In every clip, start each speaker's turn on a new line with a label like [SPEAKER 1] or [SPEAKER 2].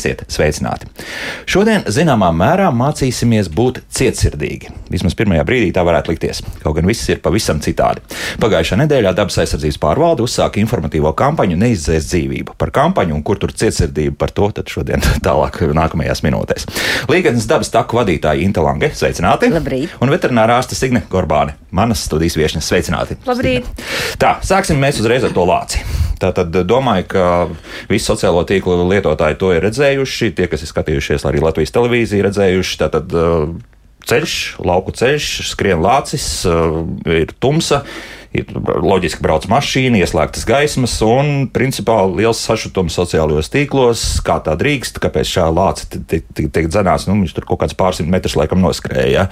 [SPEAKER 1] Esiet sveicināti! Šodien, zināmā mērā, mācīsimies būt cietsirdīgi. Vismaz pirmajā brīdī tā varētu likties, kaut gan viss ir pavisam citādi. Pagājušā nedēļā dabas aizsardzības pārvalde uzsāka informatīvo kampaņu Neizdzēs dzīvību. Par kampaņu un kur tur cietsirdība par to tad šodien tālāk nākamajās minūtēs. Līgatnes dabas taku vadītāja Inte Lange, sveicināti!
[SPEAKER 2] Labrīt!
[SPEAKER 1] Un veterinārā ārste Signe Gorbāne, manas studijas viešņas, sveicināti!
[SPEAKER 2] Labrīt!
[SPEAKER 1] Tā, sāksim mēs uzreiz ar to lāci. Tātad domāju, ka visi sociālo tīklu lietotāji to ir redzējuši. Tie, kas ir skatījušies arī Latvijas televīziju, redzējuši. Tātad, uh, ceļš, lauku ceļš, skrien lācis, uh, ir tumsa. Ir loģiski brauc mašīna, ieslēgtas gaismas un, principā, liels sašutums sociālajos tīklos. Kā tā drīkst, kāpēc šā lāca tiek dzenāts, nu, viņš tur kaut kāds pārsimt metrus laikam noskrēja.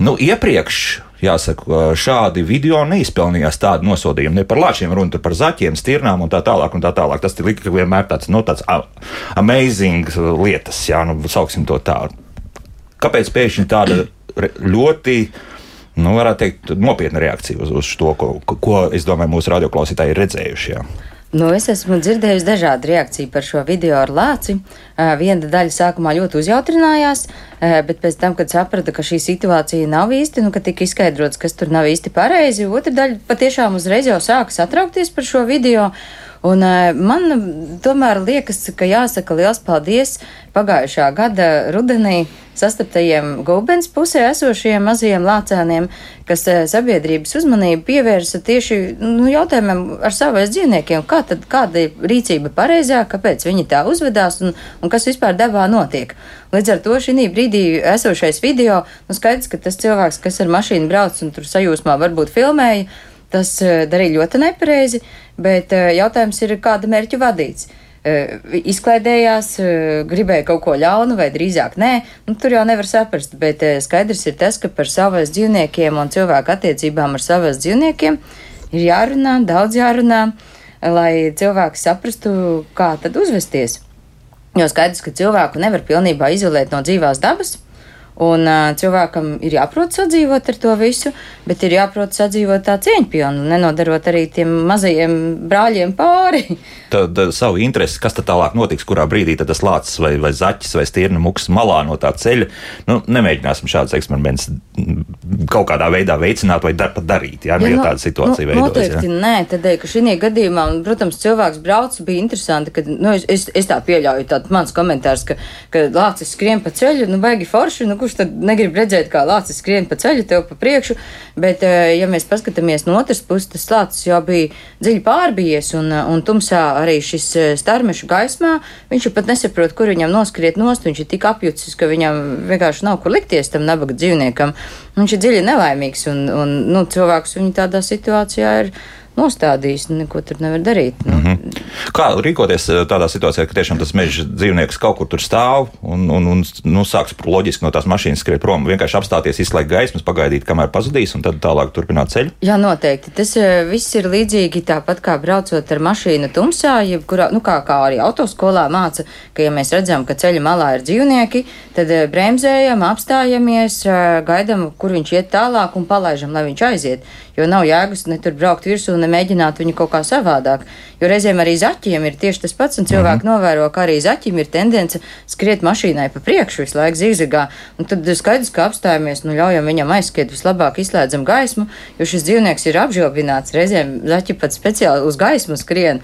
[SPEAKER 1] Nu, iepriekš jāsaka, šādi video neizpelnījās tādu nosodījumu. Ne par lāčiem runa, par zaķiem, stirnām un tā tālāk. Un tā tālāk. Tas ir vienmēr tāds, nu, tāds amazing lietas, jā, nu, sauksim to tā. Kāpēc pēkšņi tāda ļoti nu, varētu teikt, nopietna reakcija uz, uz to, ko, ko es domāju, mūsu radioklausītāji ir redzējuši. Jā.
[SPEAKER 2] Nu, es esmu dzirdējusi dažādu reakciju par šo video ar lāci. Viena daļa sākumā ļoti uzjautrinājās, bet pēc tam, kad saprata, ka šī situācija nav īsti, nu, ka tika izskaidrots, kas tur nav īsti pareizi, otra daļa patiešām uzreiz jau sāka satraukties par šo video. Un man tomēr liekas, ka jāsaka liels paldies pagājušā gada rudenī sastaptajiem gulbens pusē esošajiem mazajiem lācēniem, kas sabiedrības uzmanību pievērsa tieši nu, jautājumiem ar savais dzīvniekiem, kā tad, kāda ir rīcība pareizā, kāpēc viņi tā uzvedās un, un kas vispār dabā notiek. Līdz ar to šī brīdī esošais video, nu skaidrs, ka tas cilvēks, kas ar mašīnu brauc un tur sajūsmā varbūt filmēja, tas darīja ļoti nepareizi bet eh, jautājums ir, kāda mērķa vadīts. Eh, izklaidējās, eh, gribēja kaut ko ļaunu, vai drīzāk nē, nu, tur jau nevar saprast, bet skaidrs ir tas, ka par savas dzīvniekiem un cilvēku attiecībām ar savas dzīvniekiem ir jārunā, daudz jārunā, lai cilvēks saprastu, kā tad uzvesties. Jo skaidrs, ka cilvēku nevar pilnībā izolēt no dzīvās dabas, Un uh, cilvēkam ir jāprot sadzīvot ar to visu, bet ir jāprot sadzīvot tā cieņpilni, nenodarot arī tiem mazajiem brāļiem pāri.
[SPEAKER 1] Tad, tad savu interesi, kas tad tālāk notiks, kurā brīdī tas lācis vai, vai zaķis vai stirna muks malā no tā ceļa. Nu, nemēģināsim šādus eksperimentus kaut kādā veidā veicināt vai dar, pat darīt, ja, nu, ja, ja tāda situācija nu, veidojas.
[SPEAKER 2] Noteikti ja? nē, tādēļ, ka šī gadījumā, un, protams, cilvēks brauc, bija interesanti, ka, nu, es, es, es tā pieļauju, tāds mans komentārs, ka, ka lācis skrien pa ceļu, nu, baigi forši, nu, kurš tad negrib redzēt, kā lācis skrien pa ceļu tev pa priekšu, bet, eh, ja mēs paskatāmies no otras puses, tas lācis jau bija dziļi pārbijies, un, un tumsā arī šis eh, starmešu gaismā, viņš pat nesaprot, kur viņam noskriet nost, viņš ir tik apjucis, ka viņam vienkārši nav kur likties tam nabaga dzīvniekam. Viņš ir dziļi nelaimīgs, un, un nu, cilvēks viņu tādā situācijā ir nostādījis, neko tur nevar darīt. Nu. Mm -hmm.
[SPEAKER 1] Kā rīkoties eh, tādā situācijā, ka tiešām tas meža dzīvnieks kaut kur tur stāv un, un, un nu, sāks loģiski no tās mašīnas skriet prom, vienkārši apstāties, izslēgt gaismas, pagaidīt, kamēr pazudīs, un tad tālāk turpināt ceļu?
[SPEAKER 2] Jā, noteikti. Tas eh, viss ir līdzīgi tāpat kā braucot ar mašīnu tumsā, jebkurā, nu kā, kā arī autoskolā māca, ka ja mēs redzam, ka ceļa malā ir dzīvnieki, tad eh, bremzējam, apstājamies, gaidam, kur viņš iet tālāk un palaižam, lai viņš aiziet. Jo nav jēgas ne tur braukt virsū nemēģināt viņu kaut kā savādāk. Jo reizēm arī zaķiem ir tieši tas pats, un cilvēki mm -hmm. novēro, ka arī zaķim ir tendence skriet mašīnai pa priekšu visu laiku zīzagā. Un tad skaidrs, ka apstājamies, nu ļaujam viņam aizskriet, vislabāk izslēdzam gaismu, jo šis dzīvnieks ir apžilbināts. Reizēm zaķi pat speciāli uz gaismu skrien.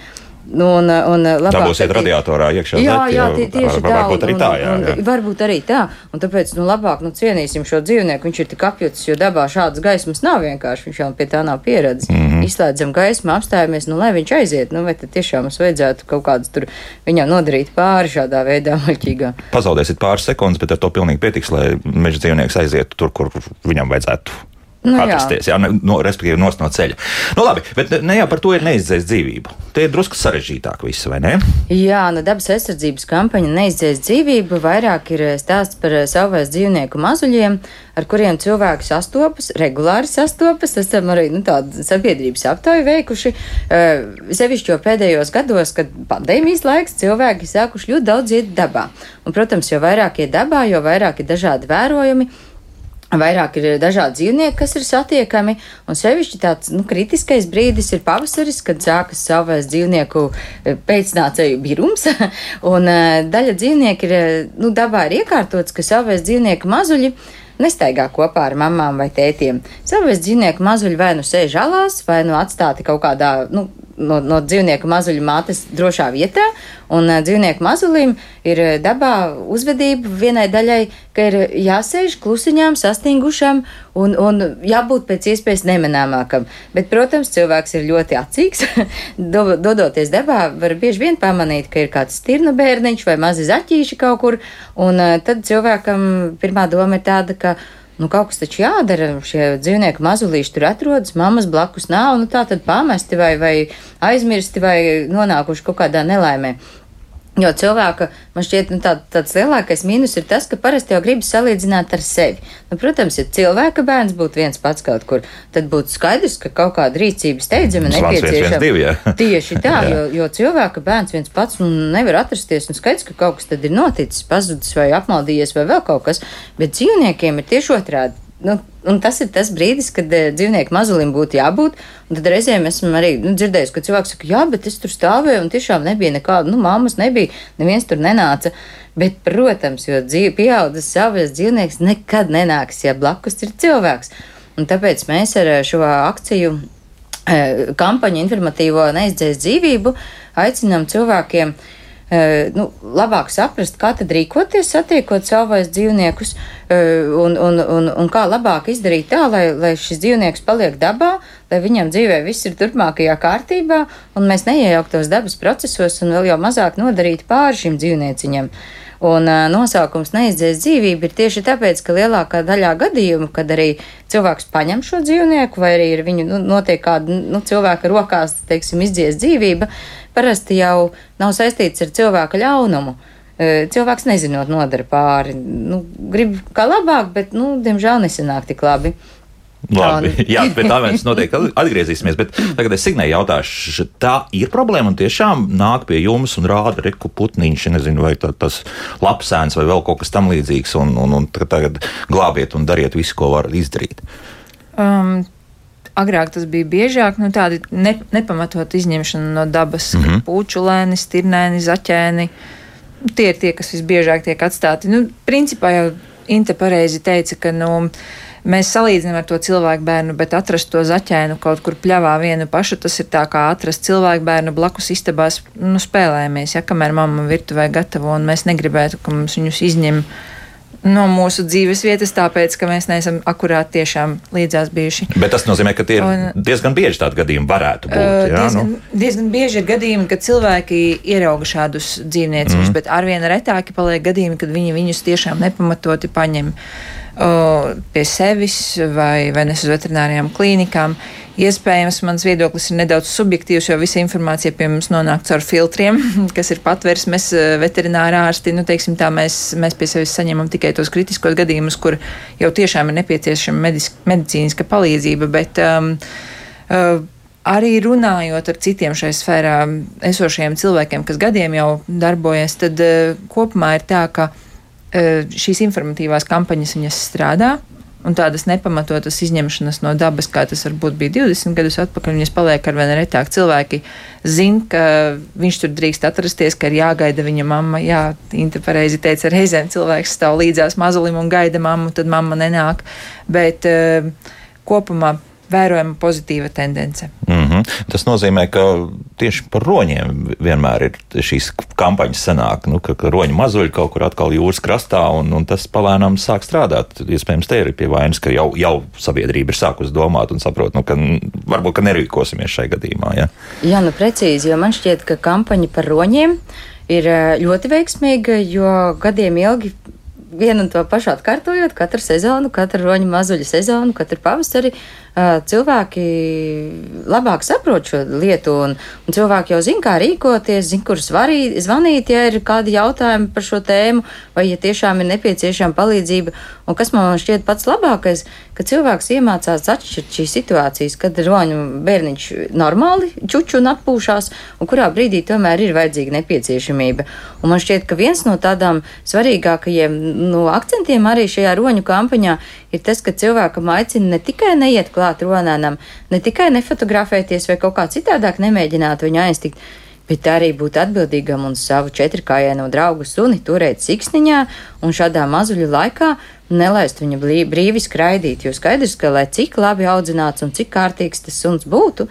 [SPEAKER 2] Nu, un, un labāk,
[SPEAKER 1] Dabūsiet radiatorā iekšā.
[SPEAKER 2] Jā, jā, tie, tieši tā.
[SPEAKER 1] Varbūt arī tā, jā. jā.
[SPEAKER 2] Varbūt arī tā. Un tāpēc, nu, labāk, nu, cienīsim šo dzīvnieku. Viņš ir tik apjucis, jo dabā šādas gaismas nav vienkārši. Viņš jau pie tā nav pieredzes. Mm -hmm. Izslēdzam gaismu, apstājamies, nu, lai viņš aiziet. Nu, vai tad tiešām mums vajadzētu kaut kādus tur viņam nodarīt pāri šādā veidā muļķīgā.
[SPEAKER 1] Pazaudēsiet pāris sekundes, bet ar to pilnīgi pietiks, lai meža dzīvnieks aizietu tur, kur viņam vajadzētu nu, atrasties. Jā. Jā, no, respektīvi, no ceļa. Nu, labi, bet ne jau par to ir neizdzēs dzīvību. Tie ir drusku sarežģītāk, viss, vai ne?
[SPEAKER 2] Jā, no dabas aizsardzības kampaņa neizdzēs dzīvību. Vairāk ir stāsts par savvaļas dzīvnieku mazuļiem, ar kuriem cilvēki sastopas, regulāri sastopas. Esam arī nu, tādu sabiedrības aptauju veikuši. Uh, sevišķi jau pēdējos gados, kad pandēmijas laiks, cilvēki sākuši ļoti daudz iet dabā. Un, protams, jo vairāk iet dabā, jo vairāk ir dažādi vērojumi Vairāk ir dažādi dzīvnieki, kas ir satiekami, un sevišķi tāds nu, kritiskais brīdis ir pavasaris, kad sākas savas dzīvnieku eh, pēcnācēju birums, un uh, daļa dzīvnieku ir, nu, dabā ir iekārtots, ka savas dzīvnieku mazuļi nestaigā kopā ar mamām vai tētiem. Savas dzīvnieku mazuļi vai nu sēž alās, vai nu atstāti kaut kādā, nu, no, no dzīvnieku mazuļu mātes drošā vietā, un dzīvnieku mazulim ir dabā uzvedība vienai daļai, ka ir jāsēž klusiņām, sastingušam un, un jābūt pēc iespējas nemanāmākam. Bet, protams, cilvēks ir ļoti acīgs. Dodoties dabā, var bieži vien pamanīt, ka ir kāds stirnu bērniņš vai mazi zaķīši kaut kur, un tad cilvēkam pirmā doma ir tāda, ka nu, kaut kas taču jādara. Šie dzīvnieki mazulīši tur atrodas, mammas blakus nav, nu tā tad pamesti vai, vai aizmirsti vai nonākuši kaut kādā nelaimē. Jo cilvēka, man šķiet, nu, tā, tāds lielākais mīnus ir tas, ka parasti jau gribas salīdzināt ar sevi. Nu, protams, ja cilvēka bērns būtu viens pats kaut kur, tad būtu skaidrs, ka kaut kāda rīcība steidzama nepieciešama. Tieši tā, jo, jo cilvēka bērns viens pats nu, nevar atrasties, un skaidrs, ka kaut kas tad ir noticis, pazudis vai apmaldījies vai vēl kaut kas, bet dzīvniekiem ir tieši otrādi Nu, tas ir tas brīdis, kad uh, dzīvnieku mazulim būtu jābūt. Tad reizēm esmu arī nu, dzirdējis, ka cilvēks saka, jā, bet es tur stāvēju un tiešām nebija nekāda, nu, mammas nebija, neviens tur nenāca. Bet, protams, jo dzīve, pieaudzis savas dzīvnieks nekad nenāks, ja blakus ir cilvēks. Un tāpēc mēs ar šo akciju uh, kampaņu informatīvo neizdzēs dzīvību aicinām cilvēkiem nu, labāk saprast, kā tad rīkoties, satiekot savus dzīvniekus, un, un, un, un kā labāk izdarīt tā, lai, lai šis dzīvnieks paliek dabā, lai viņam dzīvē viss ir turpmākajā kārtībā, un mēs neiejauktos dabas procesos un vēl jau mazāk nodarītu pāri šim dzīvnieciņam. Un nosaukums neizdzēs dzīvību ir tieši tāpēc, ka lielākā daļā gadījumu, kad arī cilvēks paņem šo dzīvnieku, vai arī ir viņu nu, notiek kāda nu, cilvēka rokās, teiksim, izdzies dzīvība, parasti jau nav saistīts ar cilvēka ļaunumu. Cilvēks nezinot nodara pāri, nu, grib kā labāk, bet, nu, diemžēl nesanāk tik labi.
[SPEAKER 1] Labi, jā, pie tā mēs noteikti atgriezīsimies. Bet tagad es Signēju jautāšu, tā ir problēma un tiešām nāk pie jums un rāda reku putniņš, nezinu, vai tā, tas lapsēns vai vēl kaut kas tam līdzīgs, un, un, un tagad glābiet un dariet visu, ko var izdarīt.
[SPEAKER 3] Um. Agrāk tas bija biežāk, nu, tādi ne, nepamatot izņemšana no dabas, mm -hmm. pučulēni, stirnēni, zaķēni. Tie ir tie, kas visbiežāk tiek atstāti. Nu, principā jau Inte pareizi teica, ka, nu, uh, mēs salīdzinām ar to cilvēku bērnu, bet atrast to zaķēnu kaut kur pļavā vienu pašu, tas ir tā kā atrast cilvēku bērnu blakus istabās, nu, spēlējamies, ja kamēr mamma virtuvē gatavo un mēs negribētu, ka mums viņus izņem no mūsu dzīves vietas, tāpēc, ka mēs neesam akurāt tiešām līdzās bijuši.
[SPEAKER 1] Bet tas nozīmē, ka tie ir un, diezgan bieži tādi gadījumi varētu būt. Uh, jā,
[SPEAKER 3] diezgan, nu? diezgan bieži ir gadījumi, kad cilvēki ierauga šādus dzīvnieciņus, mm. bet arvien retāki paliek gadījumi, kad viņi viņus tiešām nepamatoti paņem. Uh, pie sevis vai, vai nes uz veterinārijām klīnikām. Iespējams, mans viedoklis ir nedaudz subjektīvs, jo visa informācija pie mums nonāk caur filtriem, kas ir patversmes veterinārā ārsti. Nu, teiksim, tā, mēs, mēs pie sevis saņemam tikai tos kritiskos gadījumus, kur jau tiešām ir nepieciešama medis, medicīniska palīdzība. Bet, um, uh, arī runājot ar citiem šai sfērā esošajiem cilvēkiem, kas gadiem jau darbojas, tad uh, kopumā ir tā, ka šīs informatīvās kampaņas viņas strādā. Un tādas nepamatotas izņemšanas no dabas, kā tas varbūt bija 20 gadus atpakaļ, viņas paliek ar vien retāk. Cilvēki zina, ka viņš tur drīkst atrasties, ka ir jāgaida viņa mamma. Jā, Inte pareizi teica, reizēm cilvēks stāv līdzās mazulim un gaida mammu, tad mamma nenāk. Bet uh, kopumā vērojama pozitīva tendence.
[SPEAKER 1] Mm -hmm. Tas nozīmē, ka tieši par roņiem vienmēr ir šīs kampaņas sanāk, nu, ka, ka roņi mazuļi kaut kur atkal jūras krastā, un, un tas palēnām sāk strādāt. Iespējams, te ir pie vainas, ka jau, jau sabiedrība ir sākusi domāt un saprot, nu, ka varbūt ka nerīkosimies šai gadījumā. Ja?
[SPEAKER 2] Jā, nu precīzi, jo man šķiet, ka kampaņa par roņiem ir eh, ļoti veiksmīga, jo gadiem ilgi vienu un to pašu atkārtojot, katru sezonu, katru roņu mazuļu sezonu, katru pavasari, cilvēki labāk saprot šo lietu, un, un cilvēki jau zina, kā rīkoties, zina, kur svarī, zvanīt, ja ir kādi jautājumi par šo tēmu, vai ja tiešām ir nepieciešama palīdzība. Un kas man šķiet pats labākais, ka cilvēks iemācās atšķirt šīs situācijas, kad roņu bērniņš normāli čuču un atpūšās, un kurā brīdī tomēr ir vajadzīga nepieciešamība. Un man šķiet, ka viens no tādām svarīgākajiem no akcentiem arī šajā roņu kampaņā ir tas, ka cilvēkam aicina ne tikai neiet klāt ronānam, ne tikai nefotografēties vai kaut kā citādāk nemēģināt viņu aiztikt, bet arī būt atbildīgam un savu četrkājienu draugu suni turēt siksniņā un šādā mazuļu laikā nelaist viņu brīvi skraidīt. Jo skaidrs, ka lai cik labi audzināts un cik kārtīgs tas suns būtu,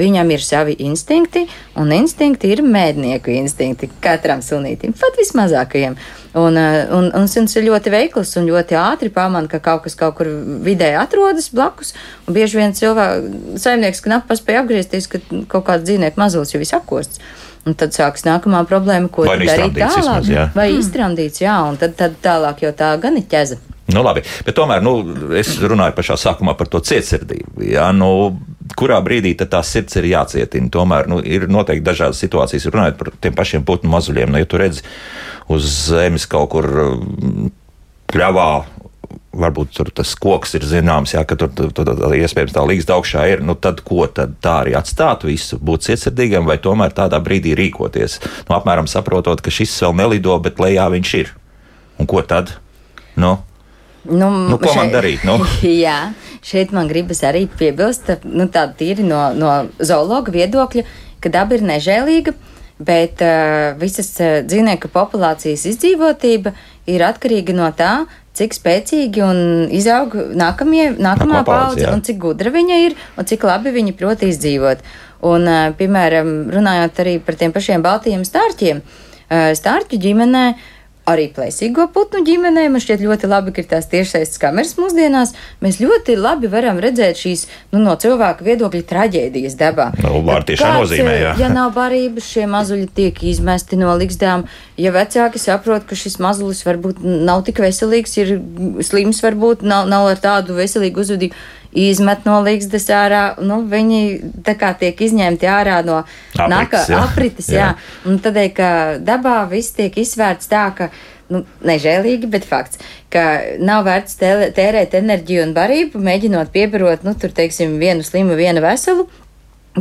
[SPEAKER 2] viņam ir savi instinkti, un instinkti ir mēdnieku instinkti katram sunītim, pat vismazākajiem. Un, eh, un, un suns ir ļoti veikls un ļoti ātri pamana, ka kaut kas kaut kur vidē atrodas blakus, un bieži vien cilvēks, saimnieks knapi paspēja apgriezties, ka kaut kāds dzīvnieku mazulis jau ir sakosts. Un tad sākas nākamā problēma, ko darīt tālāk. Vismaz, jā. Vai izstrādīts, jā, un tad, tad tālāk jau tā gan ir ķeza.
[SPEAKER 1] Nu, labi, bet tomēr nu, es runāju pašā sākumā par to cietsirdību. Jā, nu, kurā brīdī tā sirds ir jācietina? Tomēr nu, ir noteikti dažādas situācijas, runājot par tiem pašiem putnu mazuļiem. Nu, ja tu redz uz zemes kaut kur pļavā, varbūt tur tas koks ir zināms, jā, ka tur, tur, tur, tur iespējams tā līgsta augšā ir, nu tad ko tad tā arī atstāt visu, būt cietsirdīgam vai tomēr tādā brīdī rīkoties? Nu, apmēram saprotot, ka šis vēl nelido, bet lejā viņš ir. Un ko tad? Nu, Nu, nu, ko šeit, man darīt? Nu?
[SPEAKER 2] Jā, šeit man gribas arī piebilst, nu, tādu tīri no, no zoologa viedokļa, ka daba ir nežēlīga, bet uh, visas uh, dzīvnieku populācijas izdzīvotība ir atkarīga no tā, cik spēcīgi un izaug nākamie, nākamā paudze, un cik gudra viņa ir, un cik labi viņa prot izdzīvot. Un, uh, piemēram, runājot arī par tiem pašiem baltajiem stārķiem, uh, stārķu ģimenē arī plēsīgo putnu ģimenē. Man šķiet ļoti labi, ka ir tās tiešsaistes kameras mūsdienās. Mēs ļoti labi varam redzēt šīs nu, no cilvēka viedokļa traģēdijas dabā.
[SPEAKER 1] Nu, var tiešām nozīmē, jā.
[SPEAKER 2] Ja nav barības, šie mazuļi tiek izmesti no likstām. Ja vecāki saprot, ka šis mazulis varbūt nav tik veselīgs, ir slims, varbūt nav, nav ar tādu veselīgu uzvedību izmet no līgstas ārā. Nu, viņi tā kā tiek izņemti ārā no
[SPEAKER 1] nākā
[SPEAKER 2] aprites. Jā. Jā. Un tādēļ, ka dabā viss tiek izvērts tā, ka. Nu, nežēlīgi, bet fakts, ka nav vērts tērēt enerģiju un barību, mēģinot piebarot, nu, tur, teiksim, vienu slimu, vienu veselu,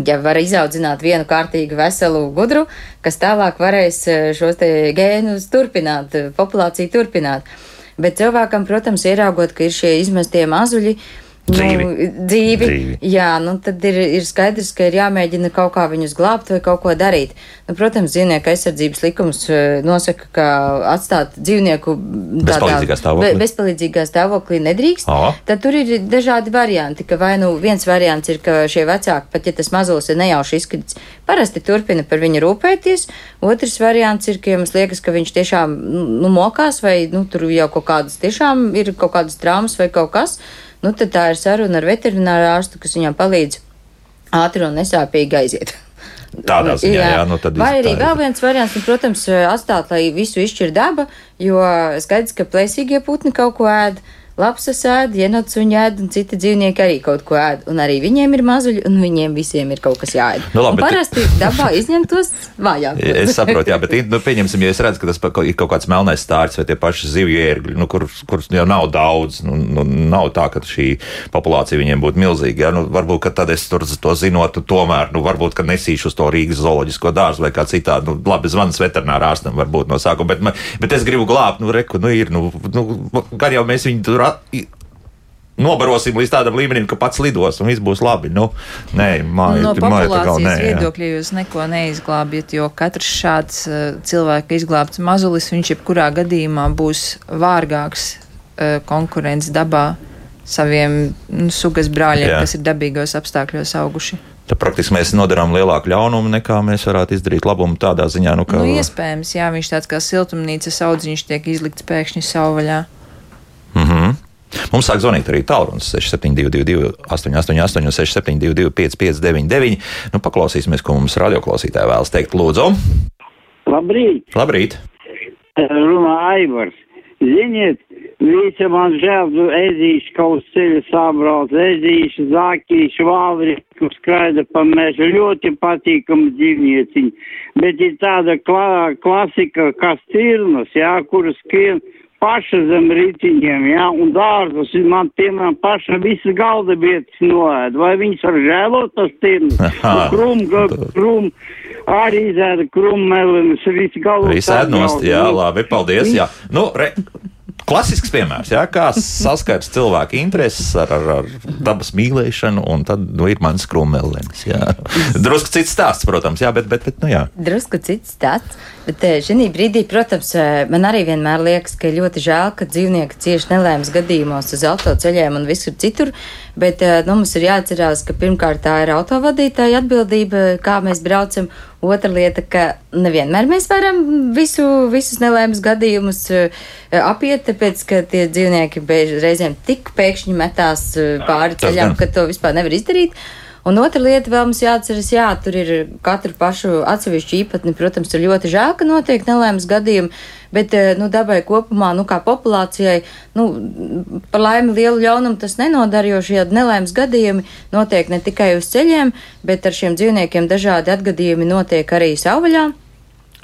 [SPEAKER 2] ja var izaudzināt vienu kārtīgu, veselu, gudru, kas tālāk varēs eh, šos te gēnus turpināt, populāciju turpināt. Bet cilvēkam, protams, ieraugot, ka ir šie izmestie mazuļi, uh,
[SPEAKER 1] dzīvi.
[SPEAKER 2] Nu, dzīvi. dzīvi. Jā, nu tad ir, ir skaidrs, ka ir jāmēģina kaut kā viņus glābt vai kaut ko darīt. Nu, protams, dzīvnieku aizsardzības likums eh, nosaka, ka atstāt dzīvnieku
[SPEAKER 1] bezpalīdzīgā stāvoklī,
[SPEAKER 2] be, bezpalīdzīgā stāvoklī nedrīkst. O. Tad tur ir dažādi varianti, ka vai nu viens variants ir, ka šie vecāki, pat ja tas mazulis ir nejauši izkrits, parasti turpina par viņu rūpēties. Otrs variants ir, ka jums liekas, ka viņš tiešām nu, mokās vai nu, tur jau kaut kādas tiešām ir kaut kādas traumas vai kaut kas nu, tad tā ir saruna ar veterināru ārstu, kas viņam palīdz ātri un nesāpīgi aiziet.
[SPEAKER 1] Tādā ziņā, jā, jā nu tad
[SPEAKER 2] Vai arī vēl viens variants, nu, protams, atstāt, lai visu izšķir daba, jo skaidrs, ka plēsīgie putni kaut ko ēd. Lapsas ēd, jenots un ēd, un citi dzīvnieki arī kaut ko ēd. Un arī viņiem ir mazuļi, un viņiem visiem ir kaut kas jāēd. Nu, labi, parasti bet... dabā izņemtos vājāk.
[SPEAKER 1] es saprotu, jā, bet nu, pieņemsim, ja es redzu, ka tas ir kaut kāds melnais stārts vai tie paši zivju ērgļi, nu, kur, kur jau nav daudz. Nu, nu, nav tā, ka šī populācija viņiem būtu milzīga. Ja? Nu, varbūt, ka tad es tur to zinotu, tomēr, nu, varbūt, ka nesīšu uz to Rīgas zooloģisko dārzu vai kā citādi. Nu, labi, zvans veterinārā ārstam varbūt no sākuma, bet, bet es gribu glābt, nu, reku, nu, ir, nu, nu, gan jau mēs viņu tur nobarosim līdz tādam līmenim, ka pats lidos un viss būs labi. Nu, nē, māja,
[SPEAKER 3] no populācijas nē, viedokļa jūs neko neizglābjat, jo katrs šāds uh, cilvēka izglābts mazulis, viņš jebkurā gadījumā būs vārgāks uh, konkurence dabā saviem nu, sugas brāļiem, Jā. kas ir dabīgos apstākļos auguši.
[SPEAKER 1] Tad praktiski mēs nodarām lielāku ļaunumu, nekā mēs varētu izdarīt labumu tādā ziņā. Nu,
[SPEAKER 3] ka... nu, iespējams, jā, viņš tāds kā siltumnīcas audziņš tiek izlikts pēkšņi savvaļā.
[SPEAKER 1] Mhm. Mm Mums sāk zvanīt arī tālrunis 6722, 888, 672, 559, nu, paklausīsimies, ko mums radioklausītāji vēlas teikt. Lūdzu!
[SPEAKER 4] Labrīt!
[SPEAKER 1] Labrīt!
[SPEAKER 4] Runā Aivars. Ziniet, Visi man žēl, nu, ezīši kaut ceļu sabrauc, ezīši, zākīši, vāvri, kur skraida pa mežu, ļoti patīkami dzīvnieciņi. Bet ir tāda klā, klasika, kā stirnas, jā, kuras skrien paša zem rītiņiem, jā, un dārzus, man, piemēram, paša visas galda vietas noēd. Vai viņas var žēlot tas tirnas? Krum, krum, arī izēda krummelienes, visu galvu.
[SPEAKER 1] Visu ēdnost, jā, labi, paldies, jā. Nu, re, klasisks piemērs, jā, kā saskars cilvēku intereses ar, ar, ar dabas mīlēšanu, un tad nu, ir mans krūmelēns. Drusku cits stāsts, protams, jā, bet, bet, bet nu jā.
[SPEAKER 2] Drusku cits stāsts, bet eh, šī brīdī, protams, eh, man arī vienmēr liekas, ka ļoti žēl, ka dzīvnieki cieši nelēmas gadījumos uz autoceļiem un visur citur, bet eh, nu, mums ir jāatcerās, ka pirmkārt tā ir autovadītāja atbildība, kā mēs braucam, Otra lieta, ka nevienmēr mēs varam visu, visus nelēmas gadījumus apiet, tāpēc, ka tie dzīvnieki reizēm tik pēkšņi metās pāri ceļam, ka to vispār nevar izdarīt. Un otra lieta vēl mums jāatceras, jā, tur ir katru pašu atsevišķu īpatni. Protams, ir ļoti žēl, ka notiek nelēmas gadījumi, bet eh, nu, dabai kopumā, nu, kā populācijai, nu, par laimi lielu ļaunumu tas nenodara, jo šie nelēmas gadījumi notiek ne tikai uz ceļiem, bet ar šiem dzīvniekiem dažādi atgadījumi notiek arī savvaļā.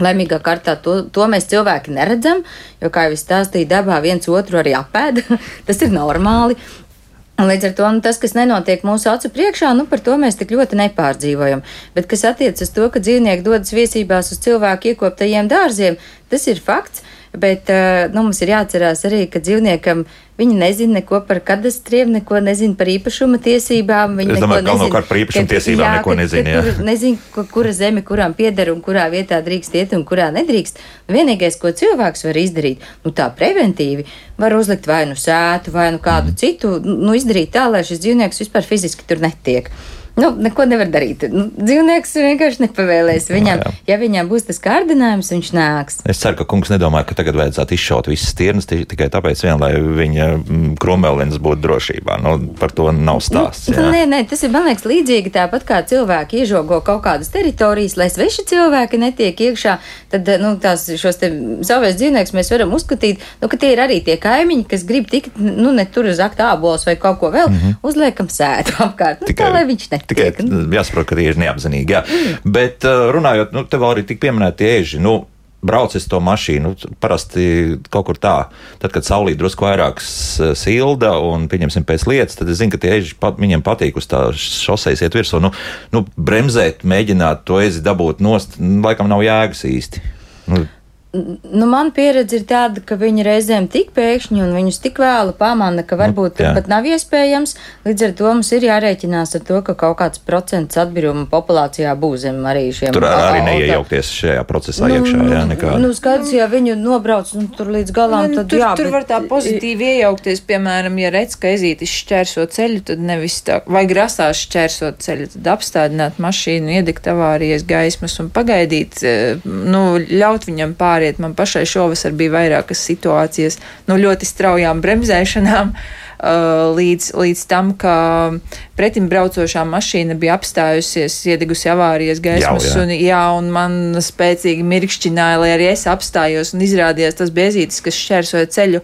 [SPEAKER 2] Laimīgā kārtā to, to mēs cilvēki neredzam, jo, kā jau es stāstīju, dabā viens otru arī apēda. tas ir normāli. Un līdz ar to nu, tas, kas nenotiek mūsu acu priekšā, nu, par to mēs tik ļoti nepārdzīvojam. Bet kas attiecas to, ka dzīvnieki dodas viesībās uz cilvēku iekoptajiem dārziem, tas ir fakts. Bet eh, nu, mums ir jāatcerās arī, ka dzīvniekam viņi nezina neko par kadastriem, neko nezina par īpašuma tiesībām.
[SPEAKER 1] Viņi es domāju, ka galvenokārt par īpašuma tiesībām jā, neko nezina.
[SPEAKER 2] Kur, nezina, kura zeme kuram pieder un kurā vietā drīkst iet un kurā nedrīkst. Vienīgais, ko cilvēks var izdarīt, nu tā preventīvi, var uzlikt vai nu sētu, vai nu kādu mm. citu, nu izdarīt tā, lai šis dzīvnieks vispār fiziski tur netiek. Nu, neko nevar darīt. Nu, dzīvnieks vienkārši nepavēlēs. Viņam, jā, jā. ja viņam būs tas kārdinājums, viņš nāks.
[SPEAKER 1] Es ceru, ka kungs nedomā, ka tagad vajadzētu izšaut visas stirnas tikai tāpēc, vien, lai viņa mm, kromēlins būtu drošībā. Nu, par to nav stāsts.
[SPEAKER 2] Nu, nē, nē, tas ir man liekas līdzīgi tāpat kā cilvēki iežogo kaut kādas teritorijas, lai sveši cilvēki netiek iekšā. Tad nu, tās, šos savus dzīvniekus mēs varam uzskatīt, nu, ka tie ir arī tie kaimiņi, kas grib tikt, nu, ne tur uz akta ābols vai kaut ko vēl, mm -hmm. uzliekam sētu apkārt. Nu, tikai, tā, lai viņš ne
[SPEAKER 1] Tikai jāsaprot, ka tie ir neapzinīgi. Jā. Mm. Bet uh, runājot, nu, te vēl arī tik pieminēti ēži. Nu, braucis to mašīnu. Parasti kaut kur tā, tad, kad saulīt drusku vairāk silda un, pieņemsim, pēc lietas, tad es zinu, ka tie eži pat, viņiem patīk uz tā šoseis iet virsū. Nu, nu, bremzēt, mēģināt to ezi dabūt nost, laikam nav jēgas īsti. Nu,
[SPEAKER 2] nu, man pieredze ir tāda, ka viņi reizēm tik pēkšņi un viņus tik vēlu pamana, ka varbūt nu, pat nav iespējams. Līdz ar to mums ir jārēķinās ar to, ka kaut kāds procents atbiruma populācijā būs zem arī šiem.
[SPEAKER 1] Tur arī neiejaukties šajā procesā nu, iekšā, jā, nekāda.
[SPEAKER 2] Nu, skaidrs, ja viņu nobrauc nu, tur līdz galam, nu, tad
[SPEAKER 3] tur,
[SPEAKER 2] jā.
[SPEAKER 3] Tur bet... var tā pozitīvi iejaukties, piemēram, ja redz, ka ezītis šķērso ceļu, tad nevis tā, vai grasās šķērsot ceļu, tad apstādināt mašīnu, iedegt avārijas gaismas un pagaidīt, eh, nu, ļaut viņam pāri pāriet. Man pašai šovasar bija vairākas situācijas no ļoti straujām bremzēšanām. Uh, līdz, līdz tam, ka pretim braucošā mašīna bija apstājusies, iedegusi avārijas gaismas, jā, jā. un, jā, un man spēcīgi mirkšķināja, lai arī es apstājos, un izrādījās tas biezītis, kas šķērsoja ceļu